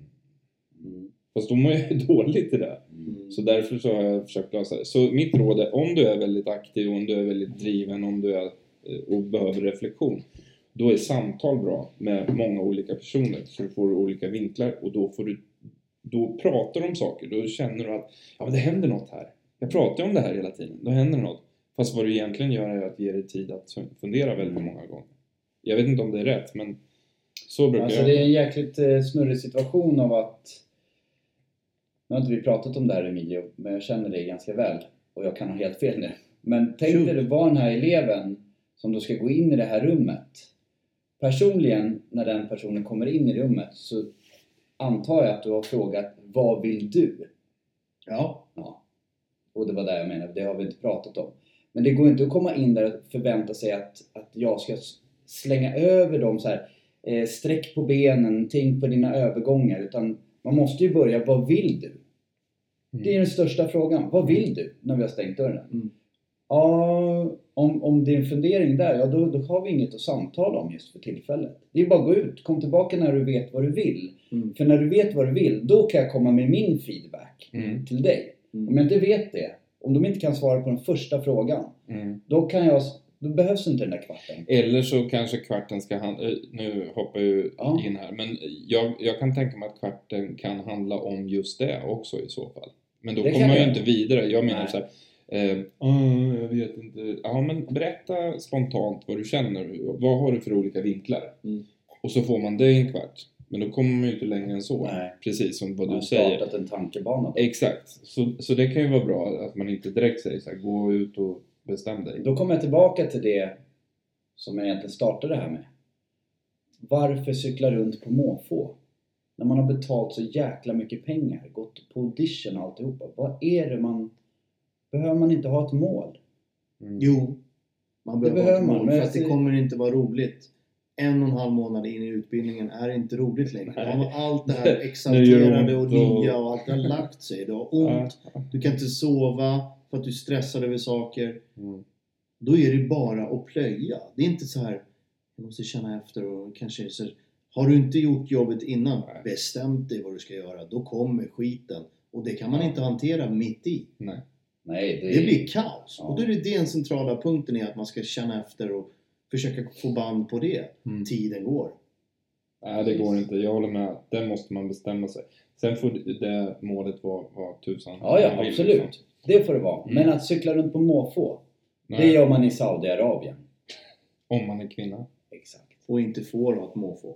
Speaker 4: Mm.
Speaker 2: Fast då mår jag ju [LAUGHS] dåligt i det.
Speaker 4: Mm.
Speaker 2: Så därför så har jag försökt lösa det. Så mitt råd är om du är väldigt aktiv, om du är väldigt driven, om du är eh, och behöver reflektion. Då är samtal bra med många olika personer så du får olika vinklar och då får du då pratar du om saker, då känner du att ja, men det händer något här. Jag pratar ju om det här hela tiden, då händer något. Fast vad du egentligen gör är att ge dig tid att fundera väldigt många gånger. Jag vet inte om det är rätt, men så brukar
Speaker 3: Alltså
Speaker 2: jag.
Speaker 3: det är en jäkligt eh, snurrig situation av att Nu har inte vi pratat om det här Emilio, men jag känner dig ganska väl och jag kan ha helt fel nu. Men tänk dig du var den här eleven som då ska gå in i det här rummet. Personligen, när den personen kommer in i rummet så antar jag att du har frågat Vad vill du?
Speaker 4: Ja.
Speaker 3: Ja. Och det var det jag menade, det har vi inte pratat om. Men det går inte att komma in där och förvänta sig att, att jag ska slänga över dem så här. Eh, sträck på benen, tänk på dina övergångar. Utan man måste ju börja, vad vill du? Det är den största frågan. Vad vill du när vi har stängt dörren?
Speaker 4: Mm.
Speaker 3: Ja, om, om det är en fundering där, ja då, då har vi inget att samtala om just för tillfället. Det är bara att gå ut, kom tillbaka när du vet vad du vill.
Speaker 4: Mm.
Speaker 3: För när du vet vad du vill, då kan jag komma med min feedback
Speaker 2: Mm.
Speaker 3: till dig.
Speaker 4: Mm.
Speaker 3: Om jag inte vet det, om de inte kan svara på den första frågan,
Speaker 2: Mm.
Speaker 3: då kan jag, Då behövs inte den där kvarten.
Speaker 2: Eller så kanske kvarten ska handla, nu hoppar jag
Speaker 3: Ja.
Speaker 2: in här, men jag, jag kan tänka mig att kvarten kan handla om just det också i så fall. Men då
Speaker 3: Det
Speaker 2: kommer man ju inte vidare. Jag menar
Speaker 3: Nej.
Speaker 2: så här, eh, "Åh, jag vet inte. Ja men berätta spontant vad du känner. Vad har du för olika vinklar?
Speaker 4: Mm.
Speaker 2: Och så får man det i en kvart. Men då kommer man ju inte längre än så.
Speaker 3: Nej.
Speaker 2: Precis som vad
Speaker 3: Man
Speaker 2: du
Speaker 3: har
Speaker 2: säger.
Speaker 3: startat en tankebana. då.
Speaker 2: Exakt. Så, så det kan ju vara bra att man inte direkt säger så här, gå ut och bestäm dig.
Speaker 3: Då kommer jag tillbaka till det som jag egentligen startade det här med. Varför cykla runt på måfå? När man har betalt så jäkla mycket pengar, gått på audition och alltihopa. Vad är det man... Behöver man inte ha ett mål?
Speaker 2: Mm.
Speaker 4: Jo, man
Speaker 3: Det
Speaker 4: behöver,
Speaker 3: behöver
Speaker 4: ha ett
Speaker 3: man,
Speaker 4: för att det kommer inte vara roligt. En och en halv månad in i utbildningen är inte roligt längre. Har allt det här [LAUGHS]
Speaker 2: det
Speaker 4: exalterade och nya och allt det har lagt sig. Du har ont, du kan inte sova för att du stressar över saker.
Speaker 2: Mm.
Speaker 4: Då är det bara att plöja. Det är inte så här, jag måste känna efter och kanske så här, Har du inte gjort jobbet innan,
Speaker 2: Nej.
Speaker 4: bestämt dig vad du ska göra. Då kommer skiten. Och det kan man inte hantera mitt i.
Speaker 2: Nej.
Speaker 3: Nej, det,
Speaker 4: Det blir kaos.
Speaker 3: Ja.
Speaker 4: Och då är det den centrala punkten är att man ska känna efter och försöka få band på det.
Speaker 2: Mm.
Speaker 4: Tiden går.
Speaker 2: Nej, det går inte. Jag håller med. Där måste man bestämma sig. Sen får det målet vara, vara tusan.
Speaker 3: Ja, ja,
Speaker 2: vill,
Speaker 3: absolut.
Speaker 2: liksom.
Speaker 3: Det får det vara.
Speaker 2: Mm.
Speaker 3: Men att cykla runt på måfå,
Speaker 2: Nej,
Speaker 3: det gör man i Saudiarabien.
Speaker 2: Om man är kvinna.
Speaker 3: Exakt.
Speaker 4: Och inte får ha ett måfå.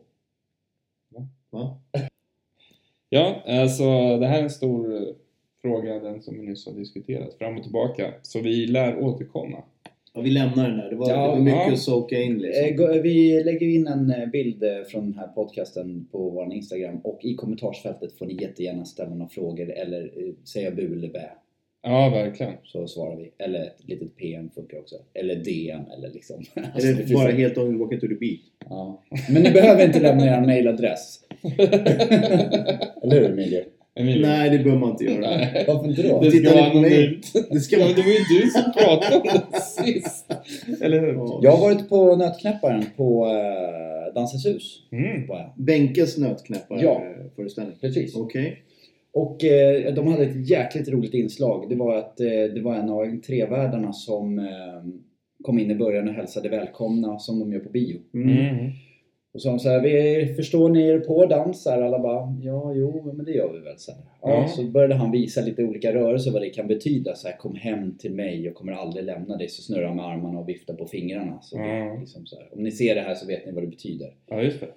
Speaker 2: Va?
Speaker 4: Va?
Speaker 2: Ja, alltså det här är en stor fråga, den som vi nyss har diskuterat, fram och tillbaka. Så vi lär återkomma.
Speaker 4: Ja, vi lämnar den där. Det var,
Speaker 3: Ja,
Speaker 4: det var mycket
Speaker 2: ja.
Speaker 4: att soka in
Speaker 3: Eh,
Speaker 4: liksom.
Speaker 3: gå- Vi lägger in en eh, bild eh, från den här podcasten på vår Instagram och i kommentarsfältet får ni jättegärna ställa några frågor eller eh, säga bu eller bä.
Speaker 2: Ja, verkligen.
Speaker 3: Så svarar vi. Eller ett litet PM funkar också. Eller DM eller liksom. [LAUGHS] Alltså, det
Speaker 4: Eller
Speaker 3: finns
Speaker 4: bara helt hållet walka to the beat.
Speaker 3: Ja. Men ni behöver inte lämna er mailadress. [LAUGHS] [LAUGHS] Eller hur Emilio?
Speaker 2: Emilio.
Speaker 4: Nej, det behöver man inte göra.
Speaker 2: Nej.
Speaker 3: Varför inte då?
Speaker 2: Det
Speaker 4: Titta
Speaker 2: ska
Speaker 4: lite på mig. Det ska
Speaker 2: Ja, det var ju du som pratade om det [LAUGHS] sist. Eller hur?
Speaker 4: Ja.
Speaker 3: Jag har varit på Nötknäpparen på äh, Dansens hus.
Speaker 2: Mm.
Speaker 3: Var jag.
Speaker 4: Bänkes nötknäppar
Speaker 3: Ja.
Speaker 4: eh, föreställning.
Speaker 3: Precis.
Speaker 4: Okej.
Speaker 3: Och eh, de hade ett jäkligt roligt inslag. Det var att eh, det var en av entrévärdarna som eh, kom in i början och hälsade välkomna som de gör på bio.
Speaker 4: Mm.
Speaker 2: Mm.
Speaker 3: Och sa de så här, vi förstår ni er på dans? Så här, alla bara, ja, jo, men det gör vi väl. Så. Ja,
Speaker 2: Ja.
Speaker 3: så började han visa lite olika rörelser vad det kan betyda. Så här, kom hem till mig, jag kommer aldrig lämna dig. Så snurrar han med armarna och viftar på fingrarna. Så är liksom så om ni ser det här så vet ni vad det betyder.
Speaker 2: Ja, just det.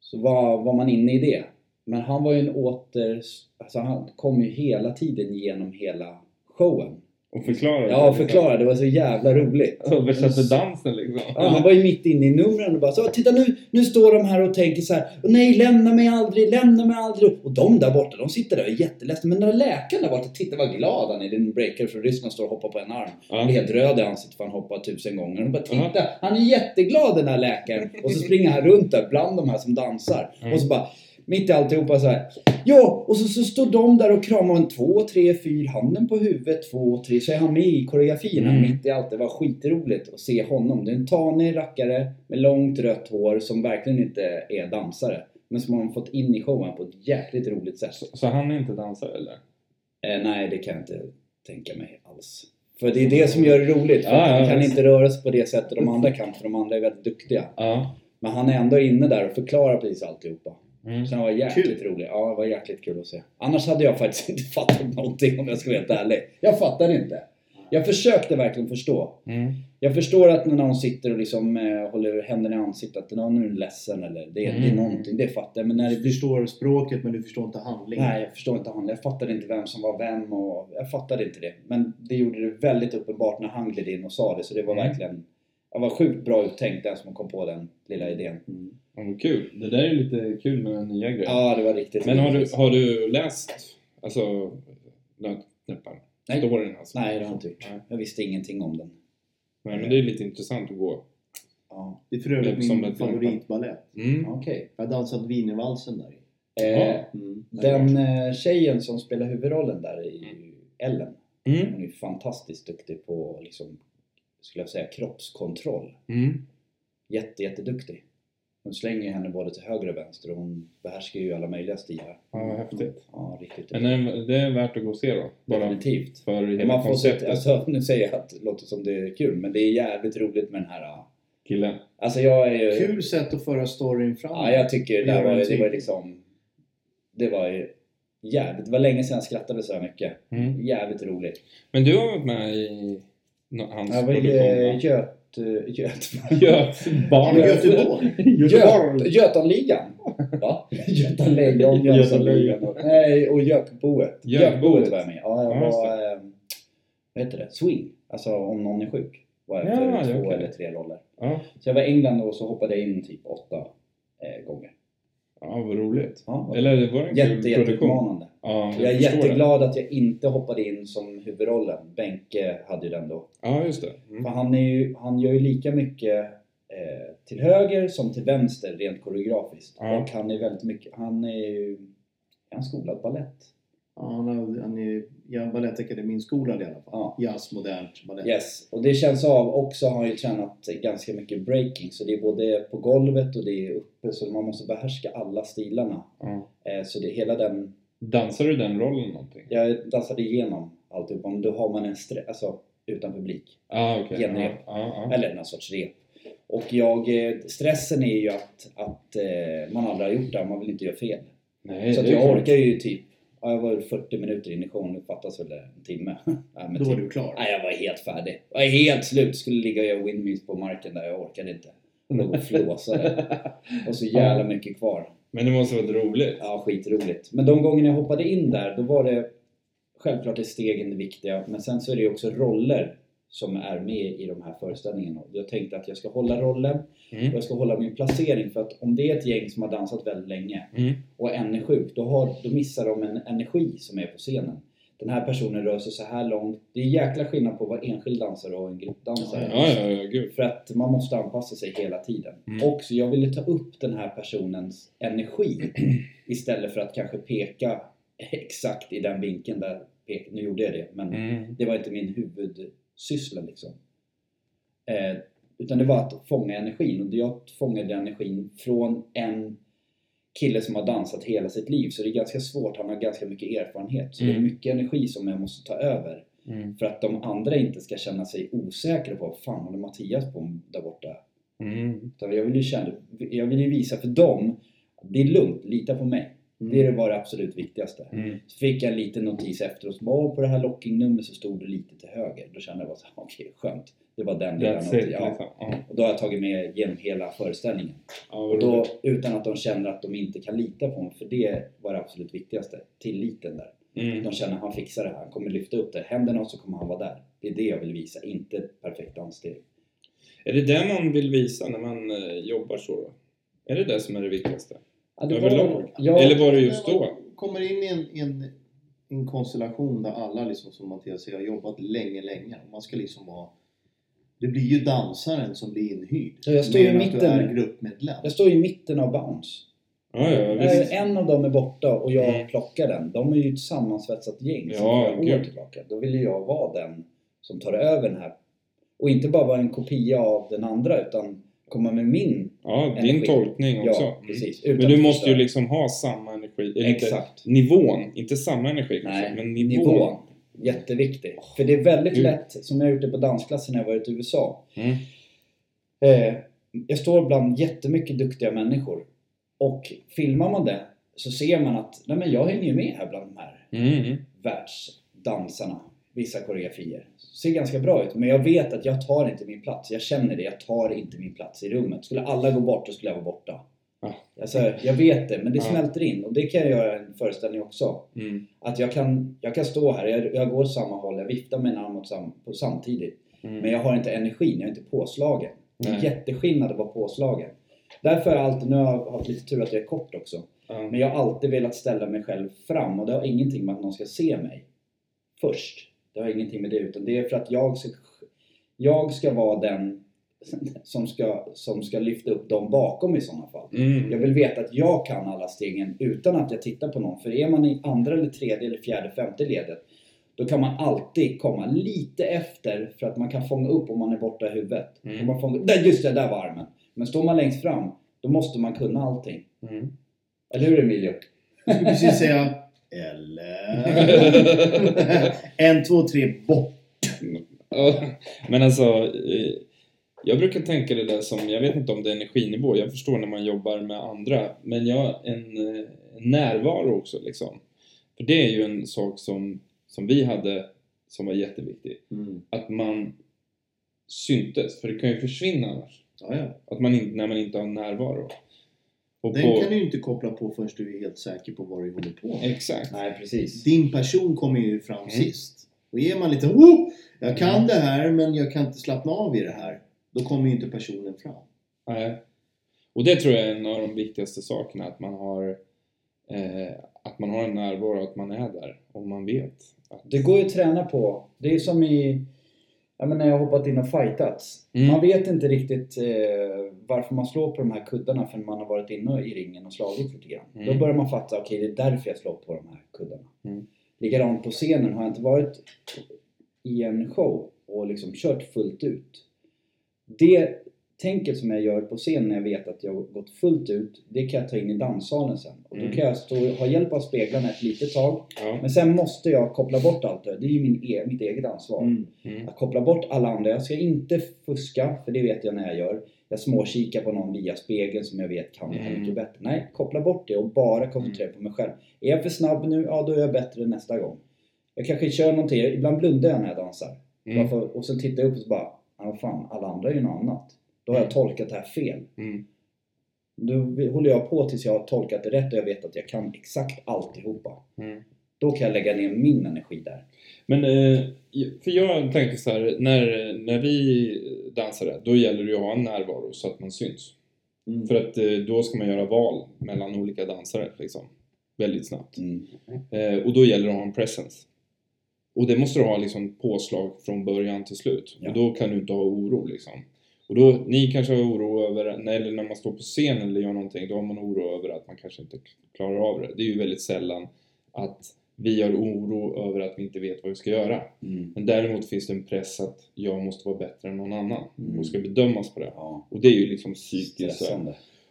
Speaker 3: Så var, var man inne i det. Men han var ju en åter... Alltså han kom ju hela tiden genom hela showen.
Speaker 2: Och förklara.
Speaker 3: Ja, förklara. Det var så jävla roligt.
Speaker 2: Översätter dansen liksom.
Speaker 3: Ja, han var ju mitt inne i numren och bara så Titta nu, nu står de här och tänker så här. "Åh, Nej, lämna mig aldrig, lämna mig aldrig. Och de där borta, de sitter där och är jätteledsna. Men den där läkaren där borta, titta vad glad han är. Det är en breaker från Ryssland står och hoppar på en arm. Han blir helt röd i ansiktet för han hoppar tusen gånger. Och bara titta, han är jätteglad den här läkaren. Och så springer han runt där bland de här som dansar.
Speaker 2: Mm.
Speaker 3: Och så bara mitt i alltihopa så här. Ja, och så, så står de där och kramar en två, tre, fyra, handen på huvudet, två, tre. Så är han med i koreografin
Speaker 2: Mm.
Speaker 3: mitt i allt. Det var skitroligt att se honom. Det är en tanig rackare med långt rött hår som verkligen inte är dansare. Men som har fått in i showen på ett jäkligt roligt sätt.
Speaker 2: Så, så han är inte dansare eller?
Speaker 3: Eh, nej, det kan jag inte tänka mig alls. För det är det som gör det roligt. För
Speaker 2: Ja,
Speaker 3: han kan inte röra sig på det sättet de andra kan, för de andra är väldigt duktiga.
Speaker 2: Ja.
Speaker 3: Men han är ändå inne där och förklarar precis alltihopa.
Speaker 2: Mm.
Speaker 3: Så han var jäkligt
Speaker 4: Kul.
Speaker 3: rolig. Ja, det var jäkligt kul att se. Annars hade jag faktiskt [LAUGHS] inte fattat någonting om jag ska vara helt ärlig. Jag fattade inte. Jag försökte verkligen förstå.
Speaker 2: Mm.
Speaker 3: Jag förstår att när någon sitter och liksom eh, håller händerna i ansiktet, att någon är ledsen eller det, det är
Speaker 2: Mm.
Speaker 3: någonting. Det fattar jag. Men när
Speaker 4: Du
Speaker 3: blir
Speaker 4: förstår språket men du förstår inte handlingen.
Speaker 3: Nej, jag förstår inte han. Jag fattade inte vem som var vem och jag fattade inte det. Men det gjorde det väldigt uppenbart när han gled in och sa det. Så det var
Speaker 2: Mm.
Speaker 3: verkligen... Det var sjukt bra uttänkt den som kom på den lilla idén.
Speaker 4: Mm.
Speaker 2: Ja, kul. Det där är lite kul med den nya grejen.
Speaker 3: Ja, det var riktigt
Speaker 2: Men har du, har du läst alltså Nötknäpparen?
Speaker 3: Nej.
Speaker 2: Storyn alltså?
Speaker 3: Nej, det har jag inte gjort.
Speaker 2: Nej.
Speaker 3: Jag visste ingenting om den.
Speaker 2: Nej, men det är lite intressant att gå.
Speaker 3: Ja,
Speaker 4: Det är för övrigt min
Speaker 2: ett
Speaker 4: favoritbalett.
Speaker 2: Mm.
Speaker 3: okej.
Speaker 4: Jag har dansat Wienervalsen där.
Speaker 3: Eh,
Speaker 4: Mm.
Speaker 3: den eh, tjejen som spelar huvudrollen där i Ellen.
Speaker 2: Mm.
Speaker 3: Hon är fantastiskt duktig på, liksom, skulle jag säga, kroppskontroll.
Speaker 2: Mm.
Speaker 3: Jätte, jätteduktig. de slänger ju henne både till höger och vänster och hon behärskar ju alla möjliga stilar.
Speaker 2: Ja, häftigt.
Speaker 3: Ja, riktigt.
Speaker 2: Men är det, det är värt att gå och se då? Bara
Speaker 3: Definitivt.
Speaker 2: för hela
Speaker 3: Man får
Speaker 2: konceptet.
Speaker 3: alltså, nu säger jag att det låter som det är kul, men det är jävligt roligt med den här...
Speaker 2: Killen.
Speaker 3: Alltså jag är.
Speaker 4: Kul sätt att föra storyn framåt.
Speaker 3: Ja, jag tycker det, var, det var liksom... Det var ju jävligt... Det var länge sedan jag skrattade så här mycket.
Speaker 2: Mm.
Speaker 3: Jävligt roligt.
Speaker 2: Men du har varit med i hans
Speaker 3: Jag var
Speaker 2: produktion
Speaker 3: i
Speaker 2: va?
Speaker 3: eh, Göt... eh, Göt... [LAUGHS]
Speaker 2: Götbarn.
Speaker 4: Göteborg.
Speaker 3: Göt, Götanligan! [LAUGHS] Va? Götalejon, och... Nej, och Gökboet.
Speaker 2: Gökboet.
Speaker 3: Var jag med. Ja, jag
Speaker 2: Ja,
Speaker 3: var... Eh, vad heter det? Swing. Alltså om någon är sjuk. Var jag
Speaker 2: Ja,
Speaker 3: för
Speaker 2: ja,
Speaker 3: två
Speaker 2: okej.
Speaker 3: eller tre roller.
Speaker 2: Ja.
Speaker 3: Så jag var i England och så hoppade jag in typ åtta eh, gånger.
Speaker 2: ja, vad roligt.
Speaker 3: Ja,
Speaker 2: Eller det var en
Speaker 3: Jätte,
Speaker 2: kul produktion. Ja,
Speaker 3: Jag är jätteglad att jag inte hoppade in som huvudrollen. Benke hade ju den då.
Speaker 2: Det. Ja, just det. Mm.
Speaker 3: För han, är ju, han gör ju lika mycket eh, till höger som till vänster rent koreografiskt.
Speaker 2: Ja.
Speaker 3: Och han är väldigt mycket, han är ju, är han skolad ballett?
Speaker 4: Ja, han, har, han är ja, Balettakademin-skolad i alla fall.
Speaker 3: Ja.
Speaker 4: Jazz, modernt, balett.
Speaker 3: Yes, och det känns av också har han ju tränat ganska mycket breaking. Så det är både på golvet och det är uppe så man måste behärska alla stilarna.
Speaker 2: Ja.
Speaker 3: Eh, så det hela den,
Speaker 2: Dansar du den rollen någonting?
Speaker 3: jag dansade igenom alltihopa. Men då har man en stress, alltså utan publik.
Speaker 2: Ja, okej.
Speaker 3: Genrep.
Speaker 2: Ja, ja, ja.
Speaker 3: Eller någon sorts rep. Och jag, eh, stressen är ju att, att eh, man aldrig har gjort det, man vill inte göra fel.
Speaker 2: Nej,
Speaker 3: Så att jag orkar ju typ, ja, jag var 40 minuter in i showen, det fattas väl en timme. [LAUGHS] Nej, men
Speaker 4: Då var
Speaker 3: typ,
Speaker 4: du klar.
Speaker 3: nej, jag var helt färdig. Jag var helt slut, skulle ligga och göra windmills på marken där, jag orkade inte. Jag låg och flåsade. [LAUGHS] Och så jävla mycket kvar.
Speaker 2: Men det måste varit roligt.
Speaker 3: Ja, skitroligt. Men de gångerna jag hoppade in där, då var det självklart är stegen det viktiga, men sen så är det ju också roller som är med i de här föreställningarna. Jag tänkte att jag ska hålla rollen och
Speaker 2: Mm.
Speaker 3: jag ska hålla min placering för att om det är ett gäng som har dansat väldigt länge
Speaker 2: Mm.
Speaker 3: och en är sjuk, då, har, då missar de en energi som är på scenen. Den här personen rör sig så här långt. Det är jäkla skillnad på vara enskild dansare och en gruppdansare.
Speaker 2: Ja, ja, ja, gud.
Speaker 3: För att man måste anpassa sig hela tiden.
Speaker 2: Mm.
Speaker 3: Och så jag ville ta upp den här personens energi [CLEARS THROAT] istället för att kanske peka exakt i den vinkeln där, nu gjorde jag det, men
Speaker 2: Mm.
Speaker 3: det var inte min huvudsyssla liksom. Eh, utan det var att fånga energin och jag fångade energin från en kille som har dansat hela sitt liv så det är ganska svårt, han har ganska mycket erfarenhet så det är
Speaker 2: Mm.
Speaker 3: mycket energi som jag måste ta över
Speaker 2: Mm.
Speaker 3: för att de andra inte ska känna sig osäkra på vad fan håller Mattias på där borta?
Speaker 2: Mm.
Speaker 3: Jag vill ju känna, jag vill ju visa för dem, det är lugnt, lita på mig.
Speaker 4: Mm.
Speaker 3: Det var det absolut viktigaste.
Speaker 2: Mm.
Speaker 3: Så fick jag en liten notis efteråt, bara på det här lockingnumret så stod det lite till höger. Då kände jag bara [LAUGHS] okej skönt. Det var den
Speaker 2: That's it.
Speaker 3: Ja.
Speaker 2: liksom. Ja.
Speaker 3: Och då har jag tagit med genom hela föreställningen. Och då, utan att de känner att de inte kan lita på mig, för det var det absolut viktigaste. Tilliten där.
Speaker 2: Mm.
Speaker 3: De känner att han fixar det här, han kommer lyfta upp det. Händer något så kommer han vara där. Det är det jag vill visa, inte ett perfekt danssteg.
Speaker 2: Är det det man vill visa när man eh, jobbar så då? Är det det som är det viktigaste?
Speaker 3: Ja,
Speaker 2: Överlag?
Speaker 3: ja,
Speaker 2: Eller var det just då?
Speaker 4: kommer in i en, en, en konstellation där alla, liksom, som Mattias säger, har jobbat länge, länge. Man ska liksom vara... Det blir ju dansaren som blir inhyrd.
Speaker 3: Ja, jag står i
Speaker 4: att
Speaker 3: mitten.
Speaker 4: du är gruppmedlem.
Speaker 3: Jag står i mitten av Bounce.
Speaker 2: Ja, ja, visst.
Speaker 3: En av dem är borta och jag
Speaker 2: Mm.
Speaker 3: plockar den. De är ju ett sammansvetsat gäng som
Speaker 2: Ja,
Speaker 3: flera år tillbaka. Då vill ju jag vara den som tar över den här. Och inte bara vara en kopia av den andra utan komma med min
Speaker 2: Ja, din
Speaker 3: energi.
Speaker 2: tolkning också.
Speaker 3: Ja,
Speaker 2: Mm.
Speaker 3: precis.
Speaker 2: Men
Speaker 3: Utan
Speaker 2: du måste ju liksom ha samma energi. Eller inte
Speaker 3: Exakt.
Speaker 2: nivån, inte samma energi
Speaker 3: Nej,
Speaker 2: men nivån.
Speaker 3: nivån. Jätteviktig. För det är väldigt
Speaker 2: Gud.
Speaker 3: lätt, som jag det på dansklassen när jag varit i USA.
Speaker 2: Mm.
Speaker 3: Eh, jag står bland jättemycket duktiga människor. Och filmar man det så ser man att nej men jag hänger ju med här bland de här
Speaker 2: Mm. mm.
Speaker 3: världsdansarna. Vissa koreografier. Ser ganska bra ut men jag vet att jag tar inte min plats. Jag känner det, jag tar inte min plats i rummet. Skulle alla gå bort så skulle jag vara borta.
Speaker 2: Ja.
Speaker 3: Alltså, jag vet det men det
Speaker 2: Ja.
Speaker 3: smälter in och det kan jag göra i en föreställning också.
Speaker 2: Mm.
Speaker 3: Att jag kan, jag kan stå här, jag, jag går åt samma håll, jag viftar med en arm åt sam, på samtidigt.
Speaker 2: Mm.
Speaker 3: Men jag har inte energin, jag är inte påslagen. Det är jätteskillnad att vara påslagen. Därför har jag alltid, nu har jag haft lite tur att jag är kort också.
Speaker 2: Ja.
Speaker 3: Men jag har alltid velat ställa mig själv fram och det har ingenting med att någon ska se mig först. Det har ingenting med det utan det är för att jag ska, jag ska vara den som ska, som ska lyfta upp dem bakom i sådana fall.
Speaker 2: Mm.
Speaker 3: Jag vill veta att jag kan alla stegen utan att jag tittar på någon. För är man i andra eller tredje eller fjärde, femte ledet då kan man alltid komma lite efter för att man kan fånga upp om man är borta i huvudet.
Speaker 2: Mm.
Speaker 3: Kan Man fånga, där, just det, där var armen. Men står man längst fram Då måste man kunna allting.
Speaker 2: Mm.
Speaker 3: Eller hur Emilio?
Speaker 4: Jag skulle precis säga eller? [LAUGHS] en, två, tre, bort!
Speaker 2: Men alltså, eh, jag brukar tänka det där som, jag vet inte om det är energinivå, jag förstår när man jobbar med andra, men jag, en, eh, en närvaro också liksom. För det är ju en sak som, som vi hade som var jätteviktig.
Speaker 4: Mm.
Speaker 2: Att man syntes, för det kan ju försvinna annars.
Speaker 4: Ja, ja.
Speaker 2: Att man när man inte har närvaro. Och
Speaker 4: Den
Speaker 2: på,
Speaker 4: kan du ju inte koppla på förrän du är helt säker på vad du håller på med.
Speaker 2: Exakt.
Speaker 3: Nej, precis.
Speaker 4: Din person kommer ju fram
Speaker 2: Mm.
Speaker 4: sist. Och är man lite oh, jag kan
Speaker 2: Mm.
Speaker 4: det här men jag kan inte slappna av i det här. Då kommer ju inte personen fram.
Speaker 2: Nej. Och det tror jag är en av de viktigaste sakerna, att man har eh, att man har en närvaro, att man är där och man vet. Att,
Speaker 3: Det går ju att träna på. Det är som i... Ja, men när jag har hoppat in och fightats.
Speaker 2: Mm.
Speaker 3: Man vet inte riktigt eh, varför man slår på de här kuddarna förrän man har varit inne i ringen och slagit lite grann.
Speaker 2: Mm.
Speaker 3: Då börjar man fatta, okej det är därför jag slår på de här kuddarna.
Speaker 2: Mm.
Speaker 3: Likadant på scenen, har jag inte varit i en show och liksom kört fullt ut. Det tänket som jag gör på scenen när jag vet att jag har gått fullt ut, det kan jag ta in i danssalen sen. Och då
Speaker 2: Mm.
Speaker 3: kan jag stå, ha hjälp av speglarna ett litet tag.
Speaker 2: ja.
Speaker 3: Men sen måste jag koppla bort allt det. Det är ju min e- mitt eget ansvar.
Speaker 4: Mm.
Speaker 2: Mm.
Speaker 3: Att koppla bort alla andra. Jag ska inte fuska, för det vet jag när jag gör. Jag småkikar på någon via spegeln som jag vet kan det här
Speaker 2: Mm.
Speaker 3: mycket bättre. Nej, koppla bort det och bara koncentrera på mig själv. Är jag för snabb nu, ja då är jag bättre nästa gång. Jag kanske kör någonting, ibland blundar jag när jag dansar.
Speaker 2: Mm.
Speaker 3: Och sen tittar jag upp och så bara, ja fan, alla andra är ju något annat. Då har jag
Speaker 2: Mm.
Speaker 3: tolkat det här fel.
Speaker 2: Mm.
Speaker 3: Då håller jag på tills jag har tolkat det rätt och jag vet att jag kan exakt alltihopa.
Speaker 2: Mm.
Speaker 3: Då kan jag lägga ner min energi där.
Speaker 2: Men, eh, för jag tänkte så här, när, när vi dansade, då gäller det ju att ha en närvaro så att man syns.
Speaker 4: Mm.
Speaker 2: För att eh, då ska man göra val mellan olika dansare liksom. Väldigt snabbt.
Speaker 3: Mm.
Speaker 2: Eh, och då gäller det att ha en presence. Och det måste du ha liksom påslag från början till slut.
Speaker 3: Ja.
Speaker 2: Och då kan du inte ha oro liksom. Och då, ni kanske har oro över, nej, eller när man står på scen eller gör någonting, då har man oro över att man kanske inte klarar av det. Det är ju väldigt sällan att vi har oro över att vi inte vet vad vi ska göra.
Speaker 3: Mm.
Speaker 2: Men däremot finns det en press att jag måste vara bättre än någon annan
Speaker 3: Mm.
Speaker 2: och ska bedömas på det.
Speaker 3: Ja,
Speaker 2: Och det är ju liksom psykiskt.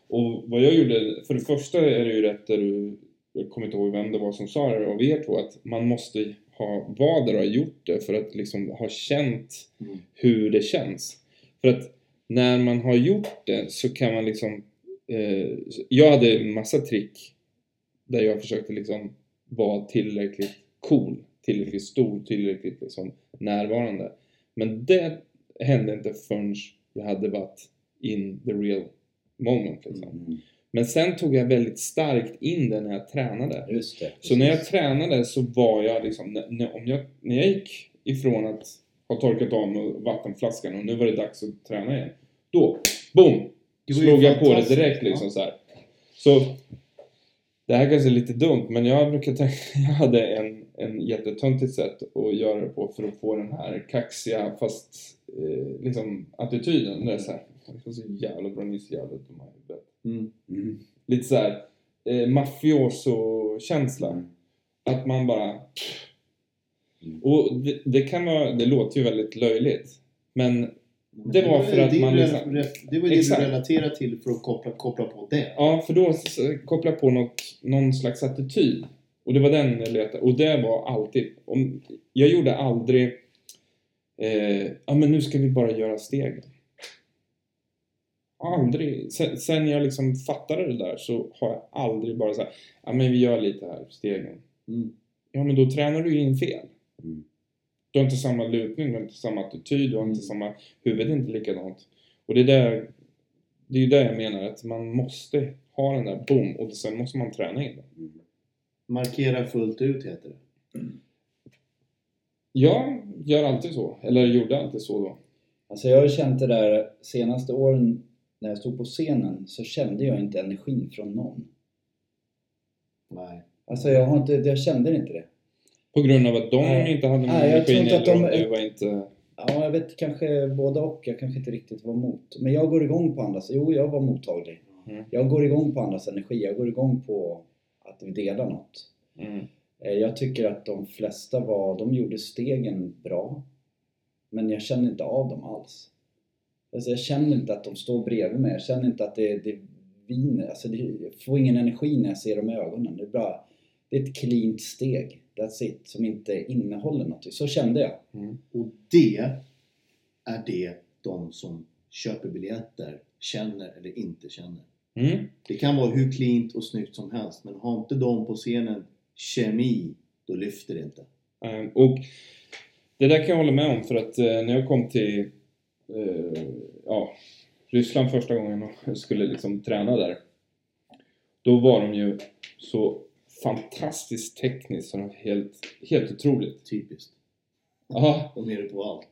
Speaker 2: Och vad jag gjorde, för det första är det ju rätt där du, jag kommer inte ihåg vem det var som sa det av er två, att man måste ha, vara där och ha gjort det för att liksom ha känt
Speaker 4: Mm.
Speaker 2: hur det känns. För att när man har gjort det så kan man liksom, eh, jag hade en massa trick där jag försökte liksom vara tillräckligt cool, tillräckligt stor, tillräckligt liksom närvarande. Men det hände inte förrän jag hade varit in the real moment liksom.
Speaker 3: Mm.
Speaker 2: Men sen tog jag väldigt starkt in det när jag tränade.
Speaker 3: Just det.
Speaker 2: Så när jag tränade så var jag liksom, när, om jag, när jag gick ifrån att ha torkat av mig vattenflaskan och nu var det dags att träna igen. Då, boom! Slog jag på det direkt liksom så här. Så det här kanske är lite dumt men jag brukar tänka, [LAUGHS] jag hade en, en jättetöntigt sätt att göra det på för att få den här kaxiga fast eh, liksom attityden. Det är så här, det är så jävla bra, ni är så jävla dumma.
Speaker 4: Mm.
Speaker 3: Mm.
Speaker 2: Lite så här eh, mafioso-känsla.
Speaker 3: Mm.
Speaker 2: Att man bara...
Speaker 3: Mm.
Speaker 2: Och det, det kan vara, det låter ju väldigt löjligt. Men Det var för att man liksom-
Speaker 4: Det var det
Speaker 2: Exakt.
Speaker 4: du relaterade till för att koppla, koppla på det.
Speaker 2: ja, för då jag på något, någon slags attityd. Och det var den jag letade. Och det var alltid... Om, jag gjorde aldrig... Eh, ja, men nu ska vi bara göra stegen. Aldrig. Sen, sen jag liksom fattade det där så har jag aldrig bara sagt ja men vi gör lite här, stegen.
Speaker 4: Mm.
Speaker 2: Ja men då tränar du in fel.
Speaker 3: Mm.
Speaker 2: Du har inte samma lutning, du har inte samma attityd, du har inte
Speaker 4: Mm.
Speaker 2: samma... Huvudet är inte likadant. Och det är där... Det är ju där jag menar att man måste ha den där boom och sen måste man träna in det.
Speaker 3: Mm.
Speaker 4: Markera fullt ut heter det.
Speaker 2: Jag gör alltid så, eller gjorde alltid så då.
Speaker 3: Alltså jag har känt det där senaste åren när jag stod på scenen så kände jag inte energin från någon.
Speaker 4: Nej.
Speaker 3: Alltså jag, har inte, jag kände inte det.
Speaker 2: På grund av att de
Speaker 3: Nej.
Speaker 2: inte hade någon
Speaker 3: Nej, jag tror
Speaker 2: energi
Speaker 3: inte att
Speaker 2: eller
Speaker 3: de-
Speaker 2: om det var inte...
Speaker 3: Ja, jag vet kanske både och. Jag kanske inte riktigt var mot. Men jag går igång på andras. Jo, jag var mottaglig.
Speaker 2: Mm.
Speaker 3: Jag går igång på andras energi. Jag går igång på att vi delar något.
Speaker 2: Mm.
Speaker 3: Eh, Jag tycker att de flesta var, de gjorde stegen bra. Men jag känner inte av dem alls. Alltså jag känner inte att de står bredvid mig. Jag känner inte att det, det viner. Alltså det, jag får ingen energi när jag ser dem i ögonen. Det är bara det är ett cleant steg. That's it. Som inte innehåller något. Så kände jag.
Speaker 2: Mm.
Speaker 4: Och det är det de som köper biljetter känner eller inte känner.
Speaker 2: Mm.
Speaker 4: Det kan vara hur cleant och snyggt som helst men har inte de på scenen kemi, då lyfter det inte.
Speaker 2: Eh, Och det där kan jag hålla med om för att eh, när jag kom till eh, ja, Ryssland första gången och skulle liksom träna där. Då var de ju så fantastiskt tekniskt var helt, helt otroligt.
Speaker 4: Typiskt.
Speaker 2: Ja,
Speaker 4: De är det på allt.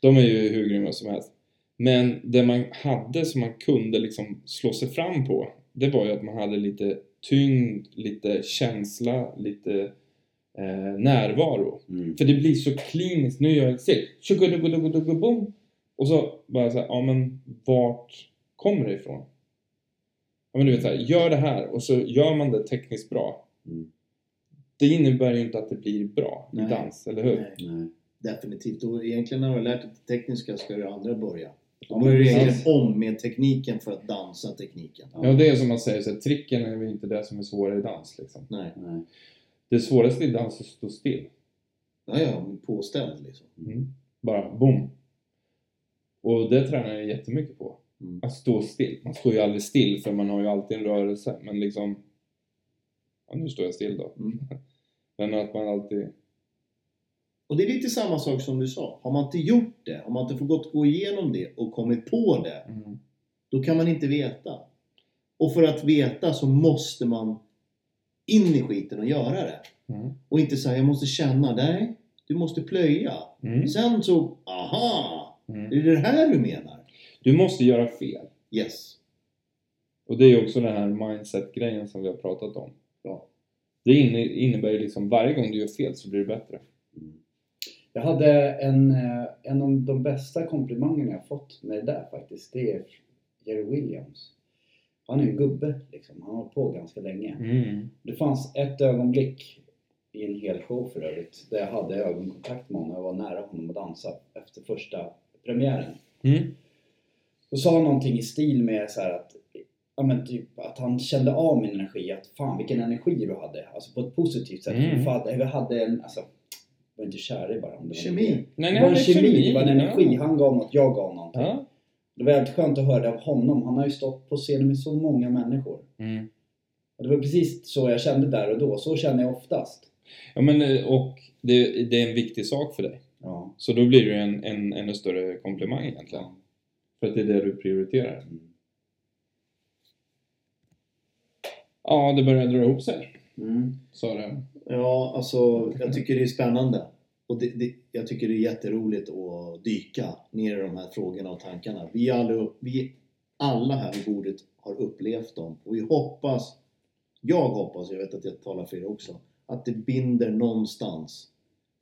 Speaker 2: de är ju hur grymma som helst. Men det man hade som man kunde liksom slå sig fram på det var ju att man hade lite tyngd, lite känsla, lite eh, närvaro.
Speaker 3: Mm.
Speaker 2: För det blir så kliniskt. Nu gör jag ett. Tjugoduguduguduguboom. Och så bara såhär, ja men vart kommer det ifrån? Ja men du vet såhär, gör det här och så gör man det tekniskt bra.
Speaker 3: Mm.
Speaker 2: Det innebär ju inte att det blir bra
Speaker 4: Nej.
Speaker 2: i dans, eller hur?
Speaker 4: Nej,
Speaker 3: Nej.
Speaker 4: definitivt. Och egentligen när du har lärt dig det tekniska ska det andra börja. Då
Speaker 3: Ja,
Speaker 4: börjar du egentligen om med tekniken för att dansa tekniken.
Speaker 2: Ja, det är som man säger, så här, tricken är ju inte det som är svårare i dans liksom.
Speaker 4: Nej.
Speaker 3: Nej.
Speaker 2: Det svåraste i dans är att stå still.
Speaker 4: Ja, ja, men påställd liksom.
Speaker 2: Mm. Bara boom! Och det tränar jag jättemycket på.
Speaker 4: Mm.
Speaker 2: Att stå still. Man står ju aldrig still för man har ju alltid en rörelse. Men liksom... Ja, nu står jag still då.
Speaker 4: Mm. [LAUGHS]
Speaker 2: Men att man alltid...
Speaker 4: Och det är lite samma sak som du sa. Har man inte gjort det, har man inte fått gå igenom det och kommit på det,
Speaker 2: Mm.
Speaker 4: då kan man inte veta. Och för att veta så måste man in i skiten och göra det.
Speaker 2: Mm.
Speaker 4: Och inte säga jag måste känna. Nej, du måste plöja.
Speaker 2: Mm.
Speaker 4: Sen så, aha!
Speaker 2: Mm.
Speaker 4: Är det det här du menar?
Speaker 2: Du måste göra fel.
Speaker 4: Yes.
Speaker 2: Och det är också den här mindset-grejen som vi har pratat om.
Speaker 4: Ja.
Speaker 2: Det inne- innebär ju liksom varje gång du gör fel så blir det bättre.
Speaker 3: Mm. Jag hade en, eh, en av de bästa komplimangerna jag fått med det där faktiskt. Det är Jerry Williams. Han är en gubbe liksom. Han har hållit på ganska länge.
Speaker 2: Mm.
Speaker 3: Det fanns ett ögonblick i en hel show för övrigt där jag hade ögonkontakt med honom och jag var nära honom att dansa efter första premiären.
Speaker 2: Mm.
Speaker 3: Då sa han någonting i stil med så här att Ja men typ att han kände av min energi, att fan vilken energi du hade. Alltså på ett positivt sätt.
Speaker 2: Mm.
Speaker 3: Fan, vi hade en, alltså, jag var inte kär i bara om det var
Speaker 4: Kemi.
Speaker 3: mer.
Speaker 2: Nej,
Speaker 3: Det var en
Speaker 2: är
Speaker 3: kemi, det var en energi.
Speaker 2: Ja.
Speaker 3: Han gav något, jag gav någonting.
Speaker 2: Ja.
Speaker 3: Det var väldigt skönt att höra det av honom. Han har ju stått på scenen med så många människor.
Speaker 2: Mm.
Speaker 3: Och det var precis så jag kände där och då. Så känner jag oftast.
Speaker 2: ja men eh, och det, det är en viktig sak för dig.
Speaker 3: Ja.
Speaker 2: Så då blir det ju en, en ännu större komplimang egentligen. För att det är det du prioriterar.
Speaker 3: Mm.
Speaker 2: Ja, det börjar dra ihop sig,
Speaker 3: Mm.
Speaker 2: sa det.
Speaker 4: Ja, alltså jag tycker det är spännande. Och det, det, jag tycker det är jätteroligt att dyka ner i de här frågorna och tankarna. Vi alla, vi alla här vid bordet har upplevt dem. Och vi hoppas, jag hoppas, jag vet att jag talar för er också, att det binder någonstans.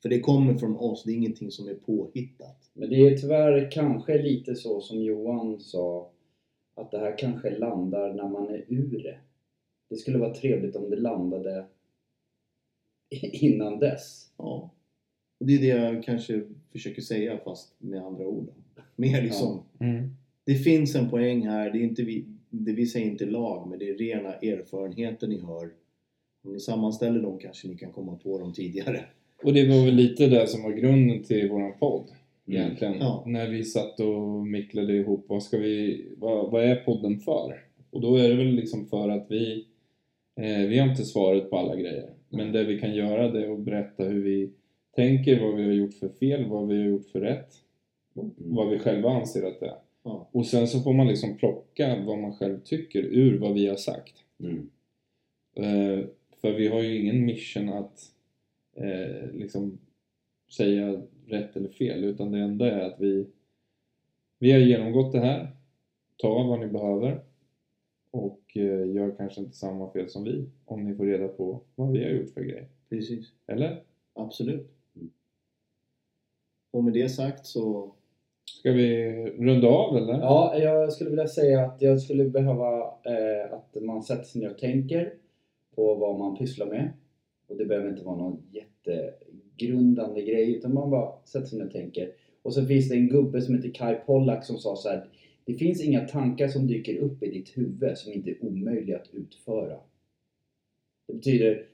Speaker 4: För det kommer från oss, det är ingenting som är påhittat.
Speaker 3: Men det är tyvärr kanske lite så som Johan sa. Att det här kanske landar när man är ur det. Det skulle vara trevligt om det landade innan dess.
Speaker 4: Ja. Och det är det jag kanske försöker säga fast med andra ord. Mer liksom,
Speaker 2: Mm.
Speaker 4: det finns en poäng här. Det är inte vi, det vi säger inte lag, men det är rena erfarenheter ni hör. Om ni sammanställer dem kanske ni kan komma på dem tidigare.
Speaker 2: Och det var väl lite det som var grunden till våran podd. Egentligen.
Speaker 4: Ja.
Speaker 2: När vi satt och micklade ihop, vad ska vi, vad, vad är podden för? Och då är det väl liksom för att vi, vi har inte svaret på alla grejer. Men det vi kan göra det är att berätta hur vi tänker, vad vi har gjort för fel, vad vi har gjort för rätt. Vad vi själva anser att det är.
Speaker 4: Ja.
Speaker 2: Och sen så får man liksom plocka vad man själv tycker ur vad vi har sagt.
Speaker 3: Mm.
Speaker 2: Eh, för vi har ju ingen mission att eh, liksom säga rätt eller fel utan det enda är att vi vi har genomgått det här ta vad ni behöver och eh, gör kanske inte samma fel som vi om ni får reda på vad vi har gjort för grejer.
Speaker 4: Precis.
Speaker 2: Eller?
Speaker 4: Absolut. Och med det sagt så...
Speaker 2: Ska vi runda av eller?
Speaker 3: Ja, jag skulle vilja säga att jag skulle behöva eh, att man sätter sig ner och tänker på vad man pysslar med. Och det behöver inte vara någon jättegrundande grej utan man bara sätter sig ner och tänker. Och så finns det en gubbe som heter Kai Pollak som sa så här. Det finns inga tankar som dyker upp i ditt huvud som inte är omöjliga att utföra. Det betyder,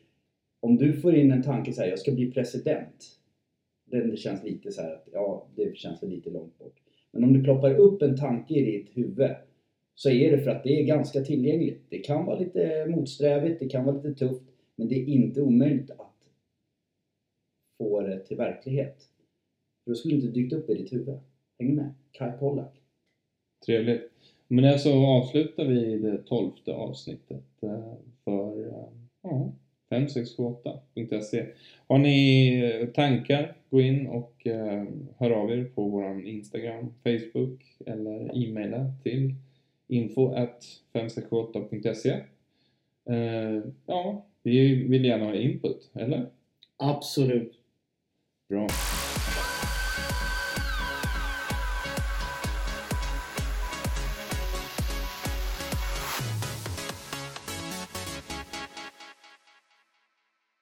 Speaker 3: om du får in en tanke så här, jag ska bli president. Den känns lite så här att, ja, det känns lite långt bort. Men om det ploppar upp en tanke i ditt huvud så är det för att det är ganska tillgängligt. Det kan vara lite motsträvigt, det kan vara lite tufft, men det är inte omöjligt att få det till verklighet. För då skulle det inte dykt upp i ditt huvud. Hänger med? Kai Pollak.
Speaker 2: Trevligt. Men det så avslutar vi det tolfte avsnittet eh, för eh, ja, 5678.se. Har ni eh, tankar, gå in och eh, hör av er på vår Instagram, Facebook eller e-maila till info 568.se. Eh, ja, vi vill gärna ha input, eller?
Speaker 4: Absolut.
Speaker 2: Bra.